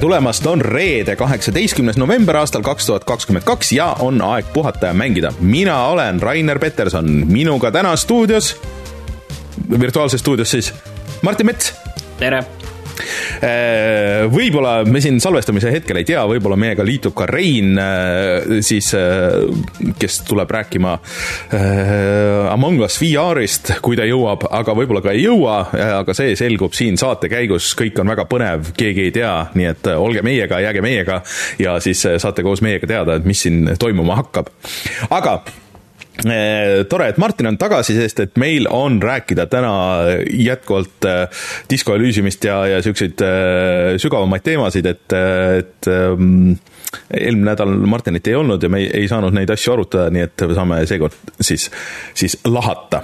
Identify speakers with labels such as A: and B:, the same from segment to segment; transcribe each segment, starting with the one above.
A: tulemast, on reede, kaheksateistkümnes november aastal kaks tuhat kakskümmend kaks ja on aeg puhata ja mängida. mina olen Rainer Peterson, minuga täna stuudios, virtuaalses stuudios siis, Martin Mets.
B: tere
A: võib-olla me siin salvestamise hetkel ei tea, võib-olla meiega liitub ka Rein, äh, siis äh, kes tuleb rääkima Among Us VR-ist, kui ta jõuab, aga võib-olla ka ei jõua, aga see selgub siin saate käigus, kõik on väga põnev, keegi ei tea, nii et olge meiega, jääge meiega ja siis saate koos meiega teada, et mis siin toimuma hakkab. aga tore, et Martin on tagasi, sest et meil on rääkida täna jätkuvalt eh, Disco Elysiumist ja, ja siukseid eh, sügavamaid teemasid, et, et ähm, eelmine nädal Martinit ei olnud ja me ei, ei saanud neid asju arutada, nii et saame seekord siis, siis lahata.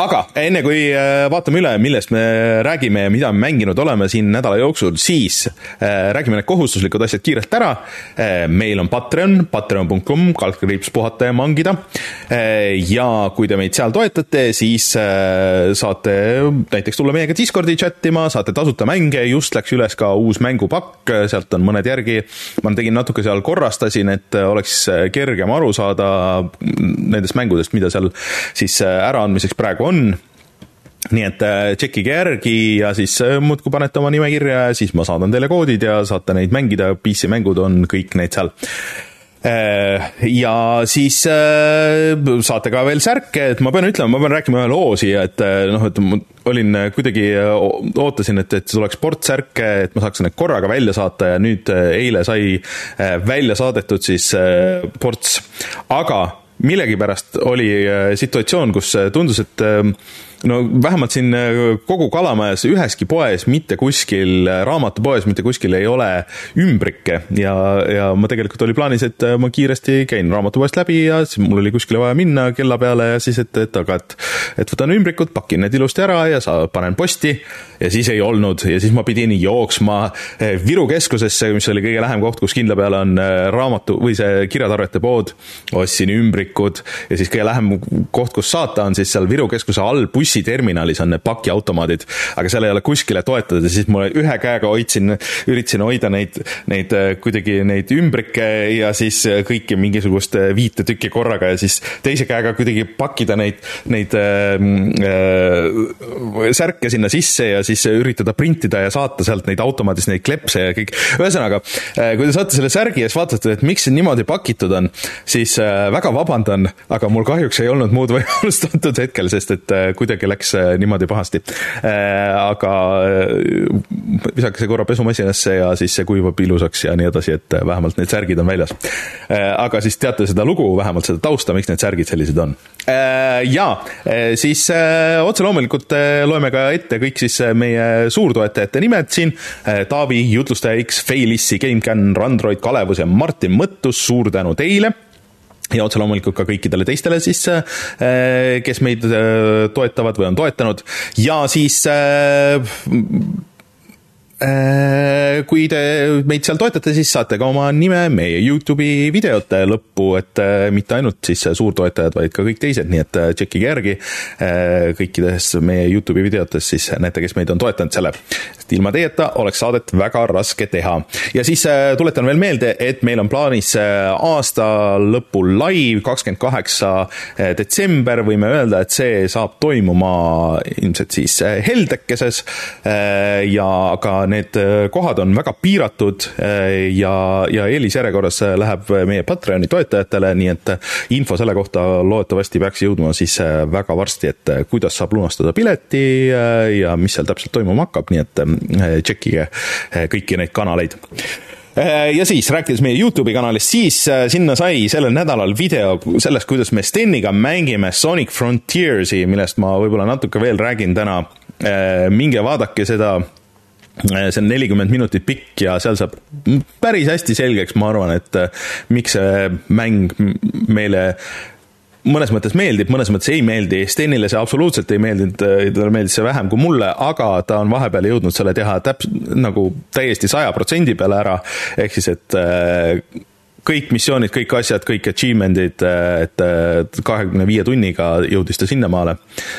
A: aga enne kui äh, vaatame üle, millest me räägime ja mida me mänginud oleme siin nädala jooksul, siis äh, räägime need kohustuslikud asjad kiirelt ära. Äh, meil on Patreon, patreon.com, kaldkriips puhata ja mangida. ja kui te meid seal toetate, siis saate näiteks tulla meiega Discordi chat ima, saate tasuta mänge, just läks üles ka uus mängupakk, sealt on mõned järgi. ma tegin natuke natuke seal korrastasin, et oleks kergem aru saada nendest mängudest, mida seal siis äraandmiseks praegu on. Nii et äh, tšekkige järgi ja siis äh, muudkui panete oma nimekirja ja siis ma saadan teile koodid ja saate neid mängida, PC mängud on kõik need seal. Äh, ja siis äh, saate ka veel särke, et ma pean ütlema, ma pean rääkima ühe loo siia, et äh, noh, et ma olin kuidagi, ootasin, et, et tuleks sportsärke, et ma saaks need korraga välja saata ja nüüd eile sai välja saadetud siis ports, aga millegipärast oli situatsioon, kus tundus, et no vähemalt siin äh, kogu Kalamajas üheski poes, mitte kuskil, äh, raamatupoes, mitte kuskil ei ole ümbrikke. Ja, ja ma tegelikult oli plaanis, et äh, ma kiiresti käin raamatupoest läbi ja siis mul oli kuskile vaja minna kella peale ja siis, et, et aga et, et võtan ümbrikud, pakin need ilusti ära ja sa, panen posti. Ja siis ei olnud. Ja siis ma pidin jooksma Viru keskusesse, mis oli kõige lähem koht, kus kindla peale on raamatu või see kirjatarvete pood, ostsin ümbrikud. Ja siis kõige lähem koht, kus saata, on siis seal Viru keskuse all buss bussiterminalis on need pakiautomaadid, aga seal ei ole kuskile toetada, siis ma ühe käega hoidsin, üritasin hoida neid, neid äh, kuidagi neid ümbrikke ja siis äh, kõiki mingisugust äh, viite tükki korraga ja siis teise käega kuidagi pakkida neid, neid äh, äh, särke sinna sisse ja siis üritada printida ja saata sealt neid automaadist neid klepse ja kõik. ühesõnaga, kui te saate selle särgi ja siis vaatate, et miks see niimoodi pakitud on, siis äh, väga vabandan, aga mul kahjuks ei olnud muud võimalust antud hetkel, sest et kuidagi kuidagi läks äh, niimoodi pahasti. Äh, aga äh, visake see korra pesumasinasse ja siis see kuivab ilusaks ja nii edasi, et vähemalt need särgid on väljas. aga siis teate seda lugu, vähemalt seda tausta, miks need särgid sellised on. ja siis otse loomulikult loeme ka ette kõik siis meie suurtoetajate nimed siin. Taavi, jutlustaja X, Failissi, GameCAN, Randroid, Kalevus ja Martin Mõttus, suur tänu teile ja otse loomulikult ka kõikidele teistele siis, äh, kes meid äh, toetavad või on toetanud. Ja siis äh, kui te meid seal toetate, siis saate ka oma nime meie Youtube'i videote lõppu, et äh, mitte ainult siis suurtoetajad, vaid ka kõik teised, nii et äh, tšekkige järgi kõikides meie Youtube'i videotes, siis näete, kes meid on toetanud selle. sest ilma teieta oleks saadet väga raske teha. ja siis tuletan veel meelde, et meil on plaanis aasta lõpul live, kakskümmend kaheksa detsember, võime öelda, et see saab toimuma ilmselt siis heldekeses ja ka need äh, kohad on väga piiratud äh, ja, ja eelisjärjekorras äh, läheb meie Patreoni toetajatele, nii et info selle kohta loodetavasti peaks jõudma siis väga varsti, et kuidas saab lunastada pileti ja mis seal täpselt toimuma hakkab, nii et tšekkige kõiki neid kanaleid ja siis, rääkides meie Youtube'i kanalist, siis sinna sai sellel nädalal video sellest, kuidas me Steniga mängime Sonic Frontiersi, millest ma võib-olla natuke veel räägin täna. minge vaadake seda see on nelikümmend minutit pikk ja seal saab päris hästi selgeks, ma arvan, et äh, miks see mäng meile mõnes mõttes meeldib, mõnes mõttes ei meeldi, Stenile see absoluutselt ei meeldinud, äh, talle meeldis see vähem kui mulle, aga ta on vahepeal jõudnud selle teha täpselt nagu täiesti saja protsendi peale ära, ehk siis et kõik missioonid, kõik asjad, kõik achievement'id, et kahekümne viie tunniga jõudis ta sinnamaale,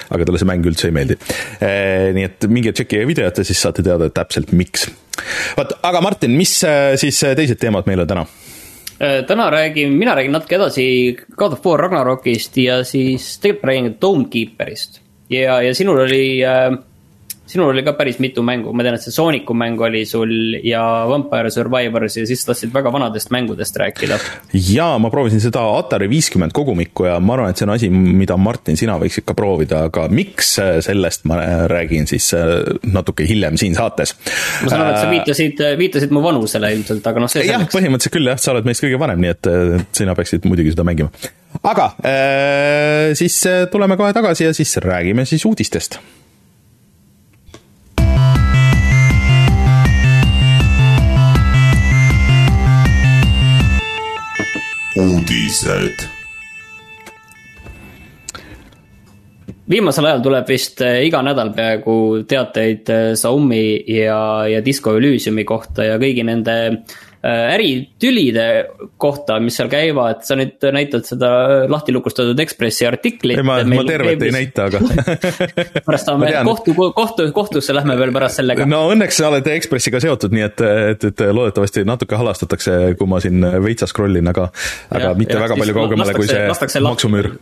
A: aga talle see mäng üldse ei meeldi. nii et minge tšekkige videot ja siis saate teada täpselt, miks. vot, aga Martin, mis siis teised teemad meil on täna?
B: täna räägin, mina räägin natuke edasi God of War Ragnarokist ja siis tegelikult räägin Tonekeeperist. ja, ja sinul oli äh, sinul oli ka päris mitu mängu, ma tean, et see Sooniku mäng oli sul ja Vampire Survivors ja siis tahtsid väga vanadest mängudest rääkida.
A: jaa, ma proovisin seda Atari viiskümmend kogumikku ja ma arvan, et see on asi, mida Martin, sina võiksid ka proovida, aga miks, sellest ma räägin siis äh, natuke hiljem siin saates.
B: ma saan aru, et sa äh, viitasid, viitasid mu vanusele ilmselt, aga noh, see
A: selleks. jah, põhimõtteliselt küll jah, sa oled meist kõige vanem, nii et sina peaksid muidugi seda mängima. aga äh, siis tuleme kohe tagasi ja siis räägime siis uudistest
C: uudised.
B: viimasel ajal tuleb vist eh, iga nädal peaaegu teateid eh, Xiaomi ja, ja Disco Elysiumi kohta ja kõigi nende Äh, äritülide kohta, mis seal käivad, sa nüüd näitad seda lahti lukustatud Ekspressi artiklit.
A: ei, ma, ma tervet ei näita, aga
B: pärast saame kohtu, kohtu, kohtusse lähme veel pärast sellega.
A: no õnneks sa oled Ekspressiga seotud, nii et, et, et loodetavasti natuke halastatakse, kui ma siin veitsa scroll in, aga, aga ja, mitte ja, väga palju kaugemale kui see maksumüür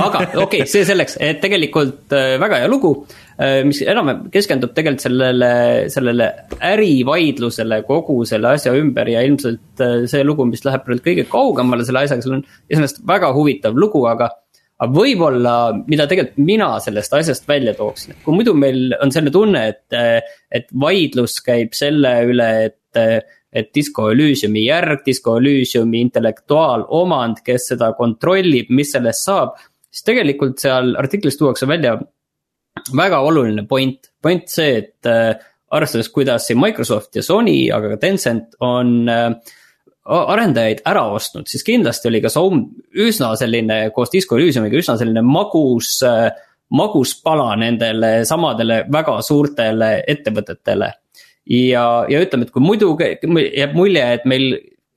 B: aga okei okay,, see selleks, et tegelikult äh, väga hea lugu, äh, mis enam keskendub tegelikult sellele, sellele ärivaidlusele kogu selle asja ümber ja ilmselt äh, see lugu, mis läheb praegu kõige kaugemale selle asjaga, seal on iseenesest väga huvitav lugu, aga aga võib-olla, mida tegelikult mina sellest asjast välja tooksin, et kui muidu meil on selline tunne, et, et vaidlus käib selle üle, et et Disco Elysiumi järg, Disco Elysiumi intellektuaalomand, kes seda kontrollib, mis sellest saab. siis tegelikult seal artiklis tuuakse välja väga oluline point, point see, et äh, arvestades, kuidas siin Microsoft ja Sony, aga ka Tencent on äh, arendajaid ära ostnud, siis kindlasti oli ka Soom üsna selline koos Disco Elysiumiga üsna selline magus äh,, magus pala nendele samadele väga suurtele ettevõtetele ja, ja ütleme, et kui muidu jääb mulje, et meil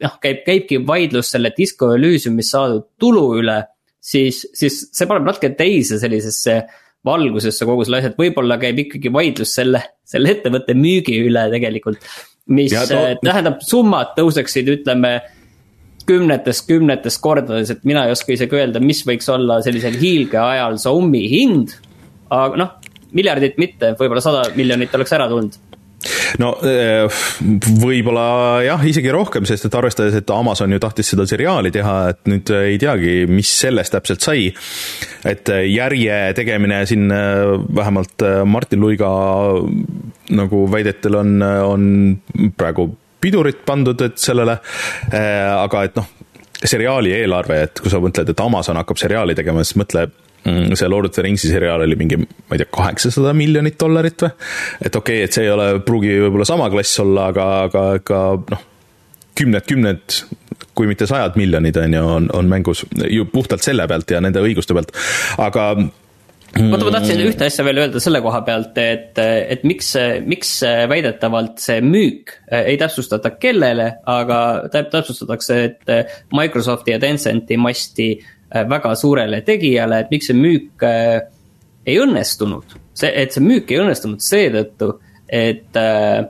B: noh, käib, käibki vaidlus selle Disco Elysiumist saadud tulu üle, siis, siis see paneb natuke teise sellisesse valgusesse kogu selle asja, et võib-olla käib ikkagi vaidlus selle, selle ettevõtte müügi üle tegelikult. mis ja, to... tähendab, summad tõuseksid, ütleme kümnetes, kümnetes kordades, et mina ei oska isegi öelda, mis võiks olla sellisel hiilgeajal Xiaomi hind. aga noh, miljardit mitte, võib-olla sada miljonit oleks ära tulnud
A: no eh, võib-olla jah, isegi rohkem, sest et arvestades, et Amazon ju tahtis seda seriaali teha, et nüüd ei teagi, mis sellest täpselt sai. et järje tegemine siin eh, vähemalt Martin Luiga nagu väidetel on, on praegu pidurit pandud, et sellele, aga et noh, seriaali eelarve, et kui sa mõtled, et Amazon hakkab seriaali tegema, siis mõtle see Lord of the Ringsi seriaal oli mingi, ma ei tea, kaheksasada miljonit dollarit või? et okei okay,, et see ei ole, pruugi võib-olla sama klass olla, aga, aga ikka noh, kümned, kümned, kui mitte sajad miljonid, on ju, on, on mängus ju puhtalt selle pealt ja nende õiguste pealt, aga
B: oota, ma tahtsin ühte asja veel öelda selle koha pealt, et, et miks, miks väidetavalt see müük ei täpsustata kellele, aga täpsustatakse, et Microsofti ja Tencenti masti Äh, väga suurele tegijale, et miks see müük äh, ei õnnestunud. see, et see müük ei õnnestunud seetõttu, et äh,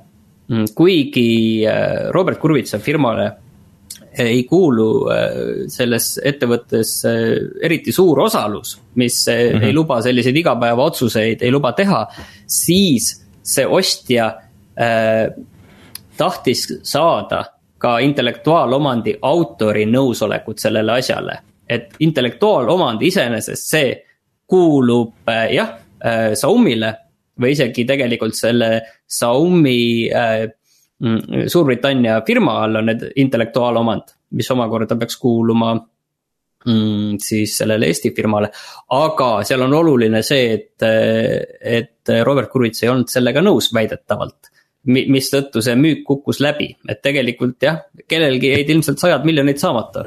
B: mm, kuigi Robert Kurvitsa firmale ei kuulu selles ettevõttes eriti suur osalus, mis mm -hmm. ei luba selliseid igapäevaotsuseid, ei luba teha, siis see ostja äh, tahtis saada ka intellektuaalomandi autori nõusolekut sellele asjale et intellektuaalomand iseenesest see kuulub äh, jah äh, Xiaomi'le või isegi tegelikult selle Xiaomi äh, mm, Suurbritannia firma all on need intellektuaalomand, mis omakorda peaks kuuluma mm, siis sellele Eesti firmale. aga seal on oluline see, et, et Robert Kurvits ei olnud sellega nõus väidetavalt mistõttu see müük kukkus läbi, et tegelikult jah, kellelgi jäid ilmselt sajad miljonid saamata.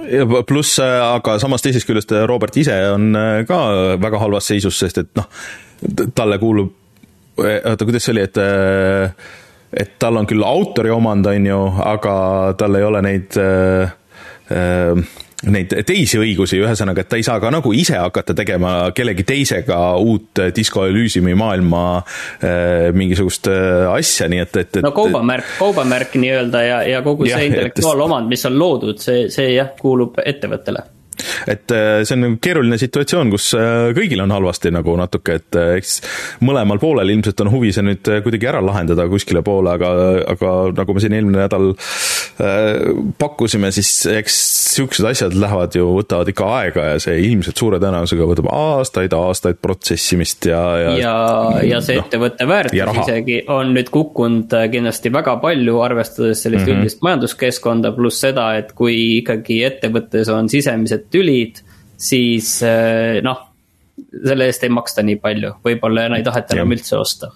A: pluss, äh, aga samas teisest küljest äh, Robert ise on äh, ka väga halvas seisus, sest et noh, talle kuulub, oota, kuidas see oli, et et tal on küll autori omand, on ju, aga tal ei ole neid neid teisi õigusi, ühesõnaga, et ta ei saa ka nagu ise hakata tegema kellegi teisega uut Disco Elysiumi maailma äh, mingisugust äh, asja, nii et, et, et.
B: no kaubamärk, kaubamärk nii-öelda ja, ja kogu see intellektuaalomand, mis on loodud, see, see jah, kuulub ettevõttele
A: et äh, see on nagu keeruline situatsioon, kus äh, kõigil on halvasti nagu natuke, et äh, eks mõlemal poolel ilmselt on huvi see nüüd kuidagi ära lahendada kuskile poole, aga, aga nagu me siin eelmine nädal pakkusime, siis eks siuksed asjad lähevad ju, võtavad ikka aega ja see ilmselt suure tõenäosusega võtab aastaid, aastaid protsessimist ja,
B: ja. ja, ja see no, ettevõtte väärtus isegi on nüüd kukkunud kindlasti väga palju, arvestades sellist mm -hmm. üldist majanduskeskkonda, pluss seda, et kui ikkagi ettevõttes on sisemised tülid, siis eh, noh, selle eest ei maksta nii palju, võib-olla ei taheta enam üldse osta.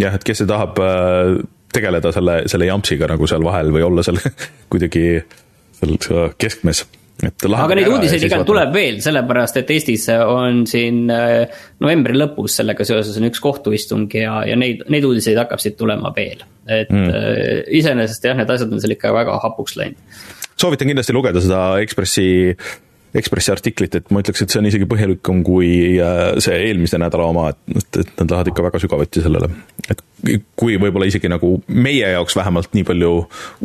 A: jah, et kes tahab eh, tegeleda selle, selle jampsiga nagu seal vahel või olla seal kuidagi seal keskmes
B: aga neid uudiseid igal tuleb veel, sellepärast et Eestis on siin eh, novembri lõpus sellega seoses on üks kohtuistung ja, ja neid, neid uudiseid hakkab siit tulema veel. et mm. iseenesest jah, need asjad on seal ikka väga hapuks läinud.
A: soovitan kindlasti lugeda seda Ekspressi Ekspressi artiklit, et ma ütleks, et see on isegi põhjalikum kui äh, see eelmise nädala oma, et, et nad lähevad ikka väga sügavuti sellele. et kui võib-olla isegi nagu meie jaoks vähemalt nii palju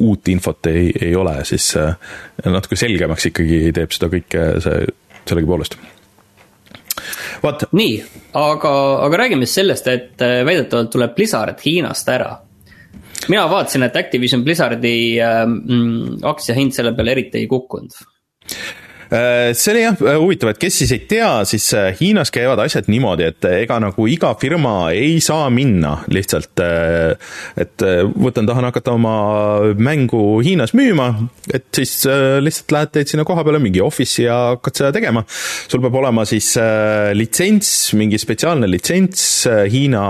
A: uut infot ei, ei ole, siis äh, natuke selgemaks ikkagi teeb seda kõike see sellegipoolest
B: vot. nii, aga, aga räägime siis sellest, et äh, väidetavalt tuleb Blizzard Hiinast ära mina vaatasin, et Activision Blizzardi äh, mm, aktsiahind selle peale eriti ei kukkunud
A: see oli jah äh, huvitav, et kes siis ei tea, siis äh, Hiinas käivad asjad niimoodi, et ega nagu iga firma ei saa minna lihtsalt, et võtan, tahan hakata oma mängu Hiinas müüma, et siis lihtsalt lähed, teed sinna koha peale mingi office'i ja hakkad seda tegema. sul peab olema siis litsents, mingi spetsiaalne litsents Hiina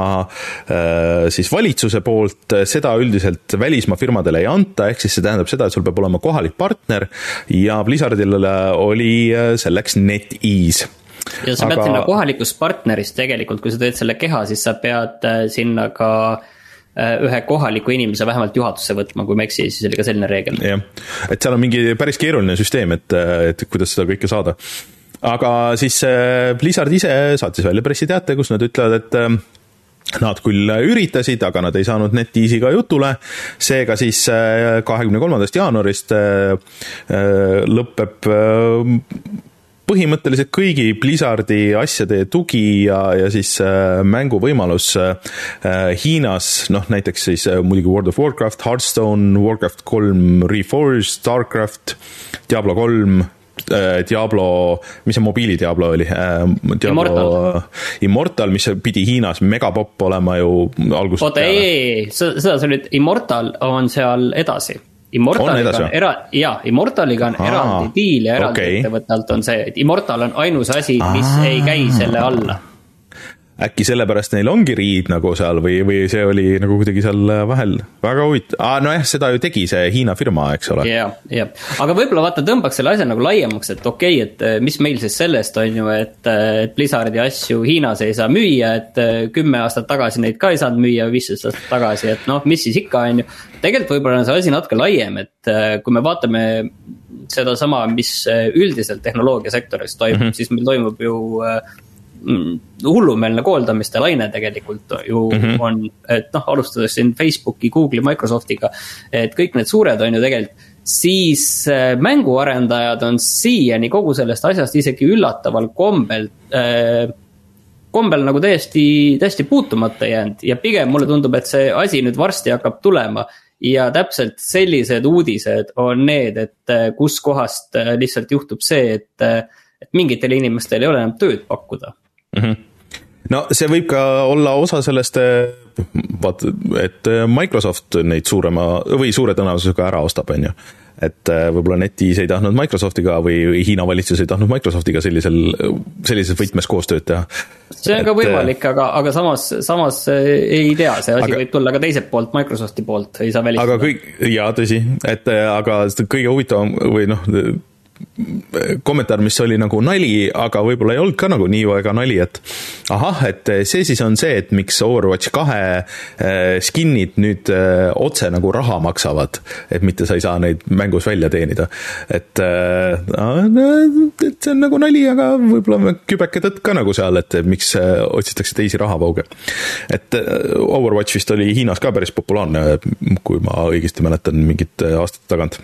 A: siis valitsuse poolt, seda üldiselt välismaa firmadele ei anta, ehk siis see tähendab seda, et sul peab olema kohalik partner ja Blizzardil oli äh, selleks NetEase
B: ja sa pead Aga... sinna kohalikust partnerist tegelikult, kui sa teed selle keha, siis sa pead äh, sinna ka äh, ühe kohaliku inimese vähemalt juhatusse võtma, kui ma ei eksi, siis oli ka selline reegel.
A: jah, et seal on mingi päris keeruline süsteem, et, et kuidas seda kõike saada. aga siis Blizzard ise saatis välja pressiteate, kus nad ütlevad, et Nad küll üritasid, aga nad ei saanud NetEasy'ga jutule, seega siis äh, kahekümne kolmandast jaanuarist äh, äh, lõpeb põhimõtteliselt kõigi Blizzardi asjade tugi ja, ja siis mänguvõimalus Hiinas, noh näiteks siis muidugi World of Warcraft, Hearthstone, Warcraft kolm Reforged, Starcraft, Diablo kolm, Diablo, mis see mobiili Diablo oli? Äh, Immortal. Immortal, mis pidi Hiinas megapopp olema ju algusest
B: oota, ei, ei, seda sa nüüd, Immortal on seal edasi. Immortaliga on, on era-, jaa, Immortaliga on Aa, eraldi diil ja eraldi okay. ettevõtte alt on see, et Immortal on ainus asi, mis Aa. ei käi selle alla
A: äkki sellepärast neil ongi riid nagu seal või, või see oli nagu kuidagi seal vahel väga huvitav ah,, nojah, seda ju tegi see Hiina firma, eks ole.
B: jah, jah, aga võib-olla vaata, tõmbaks selle asja nagu laiemaks, et okei okay,, et eh, mis meil siis sellest on ju, et, eh, et Blizzardi asju Hiinas ei saa müüa, et eh, kümme aastat tagasi neid ka ei saanud müüa, viisteist aastat tagasi, et noh, mis siis ikka, on ju. tegelikult võib-olla on see asi natuke laiem, et kui me vaatame sedasama, mis üldiselt tehnoloogiasektoris toimub mm, -hmm. siis meil toimub ju hullumeelne koondamiste laine tegelikult ju mm -hmm. on, et noh, alustades siin Facebooki, Google'i, Microsoftiga. et kõik need suured on ju tegelikult, siis äh, mänguarendajad on siiani kogu sellest asjast isegi üllataval kombel äh, kombel nagu täiesti, täiesti puutumata jäänud ja pigem mulle tundub, et see asi nüüd varsti hakkab tulema. ja täpselt sellised uudised on need, et äh, kuskohast äh, lihtsalt juhtub see, et, et mingitele inimestele ei ole enam tööd pakkuda
A: mm. -hmm. no see võib ka olla osa sellest, eh, vaata, et eh, Microsoft neid suurema või suure tõenäosusega ära ostab, on ju et eh, võib-olla NetEase ei tahtnud Microsoftiga või Hiina valitsus ei tahtnud Microsoftiga sellisel, sellises võtmes koostööd teha.
B: see on et, ka võimalik, aga, aga samas, samas ei tea, see asi aga, võib tulla ka teiselt poolt, Microsofti poolt, ei saa välistada.
A: aga kõik, jaa, tõsi, et aga kõige huvitavam või noh, kommentaar, mis oli nagu nali, aga võib-olla ei olnud ka nagu nii väga nali, et ahah, et see siis on see, et miks Overwatch kahe äh, skin'id nüüd äh, otse nagu raha maksavad, et mitte sa ei saa neid mängus välja teenida. et, et see on nagu nali, aga võib-olla kübeke tõtt ka nagu seal, et miks otsitakse teisi rahavooge. et Overwatch vist oli Hiinas ka päris populaarne, kui ma õigesti mäletan, mingite aastate tagant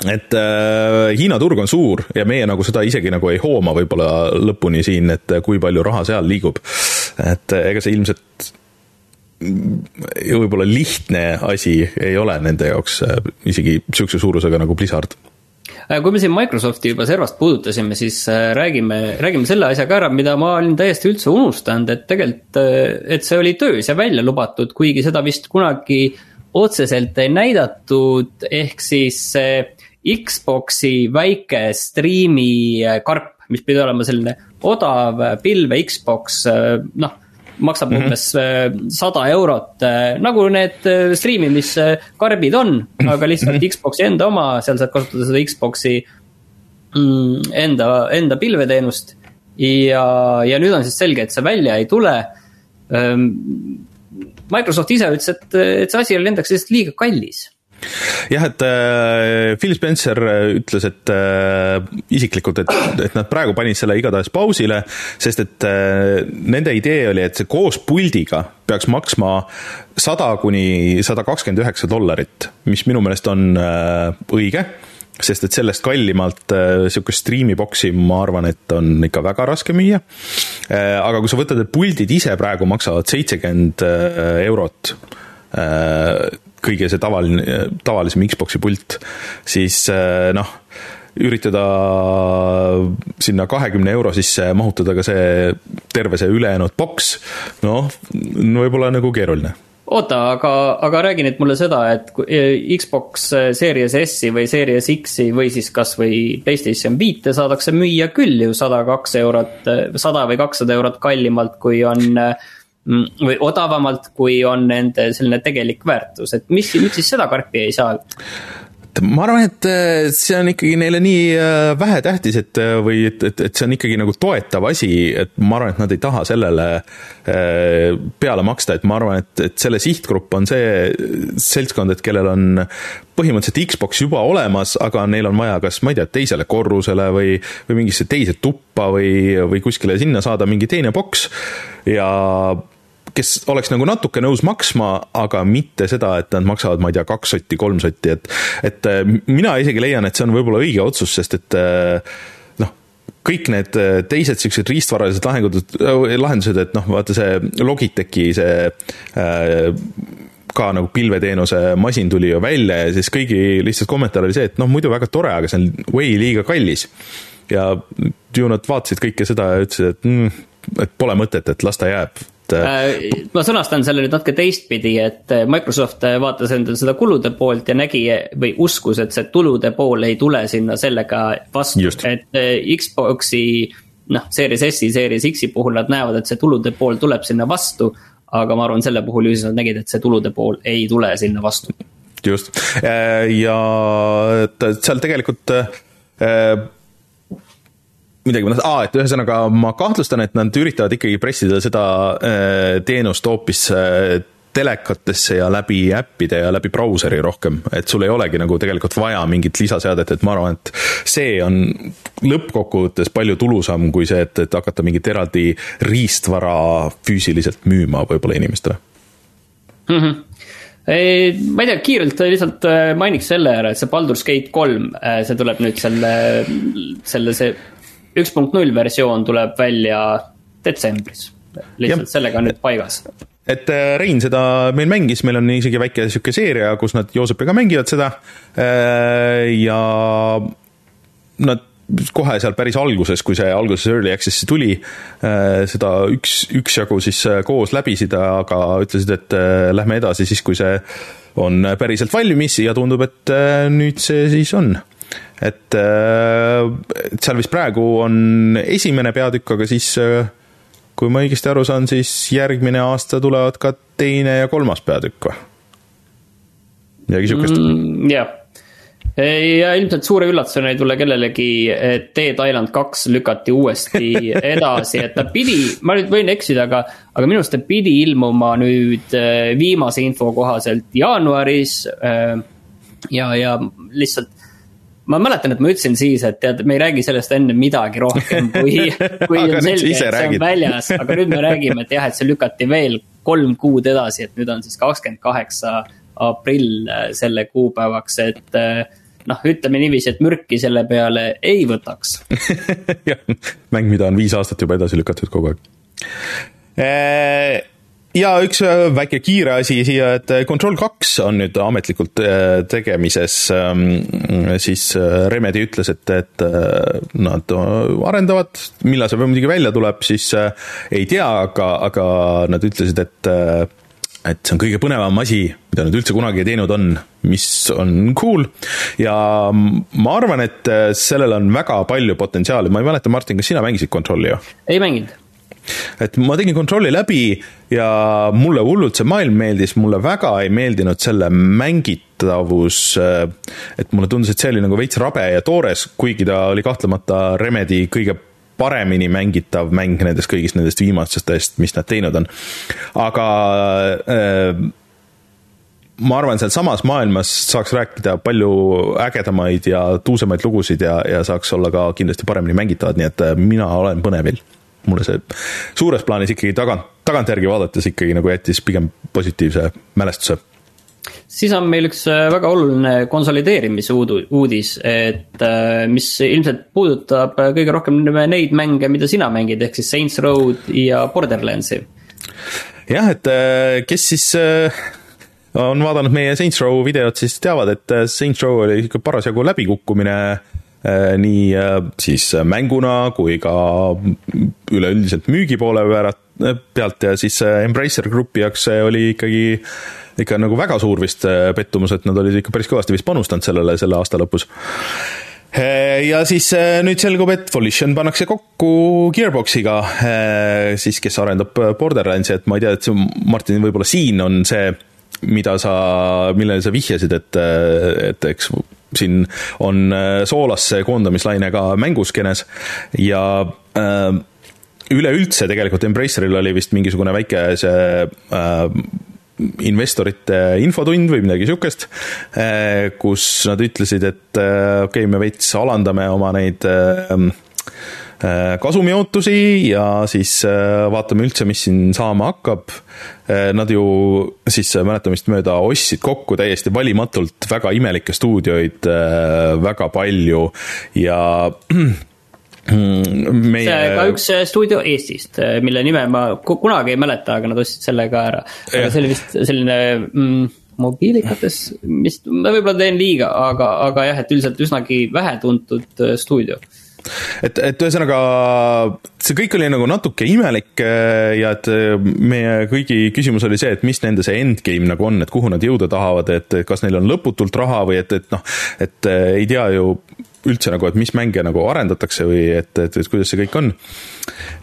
A: et äh, Hiina turg on suur ja meie nagu seda isegi nagu ei hooma võib-olla lõpuni siin, et kui palju raha seal liigub. et äh, ega see ilmselt võib-olla lihtne asi ei ole nende jaoks äh, isegi sihukese suurusega nagu Blizzard
B: äh, kui me siin Microsofti juba servast puudutasime, siis räägime, räägime selle asja ka ära, mida ma olin täiesti üldse unustanud, et tegelikult, et see oli töös ja välja lubatud, kuigi seda vist kunagi otseselt ei näidatud, ehk siis see Xbox'i väike striimi äh, karp, mis pidi olema selline odav äh, pilve Xbox, äh, noh maksab mm -hmm. umbes sada eurot, nagu need striimimiskarbid on, aga lihtsalt mm -hmm. Xbox'i enda oma, seal saad kasutada seda Xbox'i mm, enda, enda pilveteenust. ja, ja nüüd on siis selge, et see välja ei tule. Microsoft ise ütles, et, et see asi oli nendeks lihtsalt liiga kallis
A: jah, et äh, Phil Spencer äh, ütles, et äh, isiklikult, et, et nad praegu panid selle igatahes pausile, sest et äh, nende idee oli, et see koos puldiga peaks maksma sada kuni sada kakskümmend üheksa dollarit, mis minu meelest on äh, õige sest et sellest kallimalt äh, stream'i boksi ma arvan, et on ikka väga raske müüa äh,. aga kui sa võtad, et puldid ise praegu maksavad seitsekümmend äh, eurot äh, kõige see tavaline, tavalisem Xbox'i pult, siis eh, noh, üritada sinna kahekümne euro sisse mahutada ka see terve see ülejäänud boks, noh, võib-olla nagu keeruline.
B: Oota, aga, aga räägi nüüd mulle seda, et eh, Xbox Series S-i või Series X-i või siis kasvõi PlayStation viite saadakse müüa küll ju sada kaks eurot, sada või kakssada eurot kallimalt, kui on äh, või odavamalt, kui on nende selline tegelik väärtus, et mis, miks siis seda karpi ei saa?
A: ma arvan, et äh, see on ikkagi neile nii äh, vähetähtis, et äh, või et, et, et see on ikkagi nagu toetav asi, et ma arvan, et nad ei taha sellele peale maksta, et ma arvan, et, et selle sihtgrupp on see seltskond, et kellel on põhimõtteliselt Xbox juba olemas, aga neil on vaja kas, ma ei tea, teisele korrusele või, või mingisse teise tuppa või, või kuskile sinna saada mingi teine boks. Ja kes oleks nagu natuke nõus maksma, aga mitte seda, et nad maksavad, ma ei tea, kaks sotti, kolm sotti, et et äh, mina isegi leian, et see on võib-olla õige otsus, sest et äh, noh, kõik need äh, teised niisugused riistvaralised lahendused, lahendused, et noh, vaata see Logitechi see äh, ka nagu pilveteenuse masin tuli ju välja ja siis kõigi lihtsalt kommentaar oli see, et noh, muidu väga tore, aga see on way liiga kallis. ja ju nad vaatasid kõike seda ja ütlesid, et mm, et pole mõtet, et las ta jääb
B: et. Äh, ma sõnastan selle nüüd natuke teistpidi, et äh, Microsoft äh, vaatas endale seda kulude poolt ja nägi või uskus, et see tulude pool ei tule sinna sellega vastu, et Xbox'i noh, Series S-i, Series X-i puhul nad näevad, et see tulude pool tuleb sinna vastu. aga ma arvan, selle puhul ju siis nad nägid, et see tulude pool ei tule sinna vastu.
A: just, ja seal tegelikult midagi, aa, et ühesõnaga ma kahtlustan, et nad üritavad ikkagi pressida seda äh, teenust hoopis äh, telekatesse ja läbi äppide ja läbi brauseri rohkem, et sul ei olegi nagu tegelikult vaja mingit lisaseadet, et ma arvan, et see on lõppkokkuvõttes palju tulusam kui see, et, et hakata mingit eraldi riistvara füüsiliselt müüma võib-olla inimestele.
B: Mm. -hmm ei, ma ei tea, kiirelt lihtsalt äh, mainiks selle ära, et see Baldur's Gate kolm, see tuleb nüüd selle, selle, see üks punkt null versioon tuleb välja detsembris, lihtsalt ja. sellega on nüüd paigas
A: et äh, Rein seda meil mängis, meil on isegi väike sihuke seeria, kus nad Joosepiga mängivad seda. Äh, ja nad kohe seal päris alguses, kui see alguses Early Access'i tuli, äh, seda üks, üksjagu siis koos läbisid, aga ütlesid, et lähme edasi siis, kui see on päriselt valmis ja tundub, et nüüd see siis on et, äh, et seal vist praegu on esimene peatükk, aga siis äh, kui ma õigesti aru saan, siis järgmine aasta tulevad ka teine ja kolmas peatükk või? midagi sihukest
B: mm,. jah, ja ilmselt suure üllatusena ei tule kellelegi, et Dead Island kaks lükati uuesti edasi, et ta pidi, ma nüüd võin eksida, aga. aga minu arust ta pidi ilmuma nüüd äh, viimase info kohaselt jaanuaris. Ja, ja lihtsalt ma mäletan, et ma ütlesin siis, et tead, me ei räägi sellest enne midagi rohkem, kui, kui on selge, et see on väljas, aga nüüd me räägime, et jah, et see lükati veel kolm kuud edasi, et nüüd on siis kakskümmend kaheksa aprill äh, selle kuupäevaks, et noh, ütleme niiviisi, et mürki selle peale ei võtaks.
A: Mäng, mida on viis aastat juba edasi lükatud kogu aeg. Äh, ja üks äh, väike kiire asi siia, et äh, Control kaks on nüüd ametlikult tegemises, ähm, siis Remedi ütles, et, et nad arendavad, millal see muidugi välja tuleb, siis ei tea, aga, aga nad ütlesid, et et see on kõige põnevam asi, mida nad üldse kunagi teinud on, mis on cool ja ma arvan, et sellel on väga palju potentsiaali, ma ei mäleta, Martin, kas sina mängisid Controlli ju?
B: ei mänginud.
A: Et ma tegin Controlli läbi ja mulle hullult see maailm meeldis, mulle väga ei meeldinud selle mängitavus, et mulle tundus, et see oli nagu veits rabe ja toores, kuigi ta oli kahtlemata Remedi kõige paremini mängitav mäng nendest kõigist nendest viimastest, mis nad teinud on. aga äh, ma arvan, sealsamas maailmas saaks rääkida palju ägedamaid ja tuusemaid lugusid ja, ja saaks olla ka kindlasti paremini mängitavad, nii et äh, mina olen põnevil. Mulle see suures plaanis ikkagi tagant, tagantjärgi vaadates ikkagi nagu jättis pigem positiivse mälestuse
B: siis on meil üks äh, väga oluline konsolideerimise uudis, et äh, mis ilmselt puudutab äh, kõige rohkem neid mänge, mida sina mängid, ehk siis Saints Road ja Borderlandsi.
A: jah, et kes siis on vaadanud meie Saints Row videot, siis teavad, et Saints Row oli ikka parasjagu läbikukkumine nii siis mänguna kui ka üleüldiselt müügi poole pealt ja siis Embracer Grupi jaoks see oli ikkagi ikka nagu väga suur vist äh, pettumus, et nad olid ikka päris kõvasti vist panustanud sellele selle aasta lõpus. Äh, ja siis äh, nüüd selgub, et Volition pannakse kokku Gearboxiga, siis kes arendab Borderlandsi, et ma ei tea, et see, Martin, võib-olla siin on see, mida sa, millele sa vihjasid, et, et eks siin on soolasse koondamislaine ka mänguskenes ja äh, üleüldse tegelikult Embraceril oli vist mingisugune väike see äh, investorite infotund või midagi sihukest, eh, kus nad ütlesid, et eh, okei okay,, me veits alandame oma neid eh, kasumiootusi ja siis vaatame üldse, mis siin saama hakkab. Nad ju siis mäletamist mööda ostsid kokku täiesti valimatult väga imelikke stuudioid väga palju ja
B: meie. see ka üks äh, stuudio Eestist, äh, mille nime ma kunagi ei mäleta, aga nad ostsid selle ka ära. aga see oli vist selline mm, mobiilikates, mis, ma võib-olla teen liiga, aga, aga jah, et üldiselt üsnagi vähetuntud äh, stuudio
A: et, et ühesõnaga see kõik oli nagu natuke imelik ja et meie kõigi küsimus oli see, et mis nende see endgame nagu on, et kuhu nad jõuda tahavad, et kas neil on lõputult raha või et, et noh, et ei tea ju üldse nagu, et mis mänge nagu arendatakse või et, et, et kuidas see kõik on.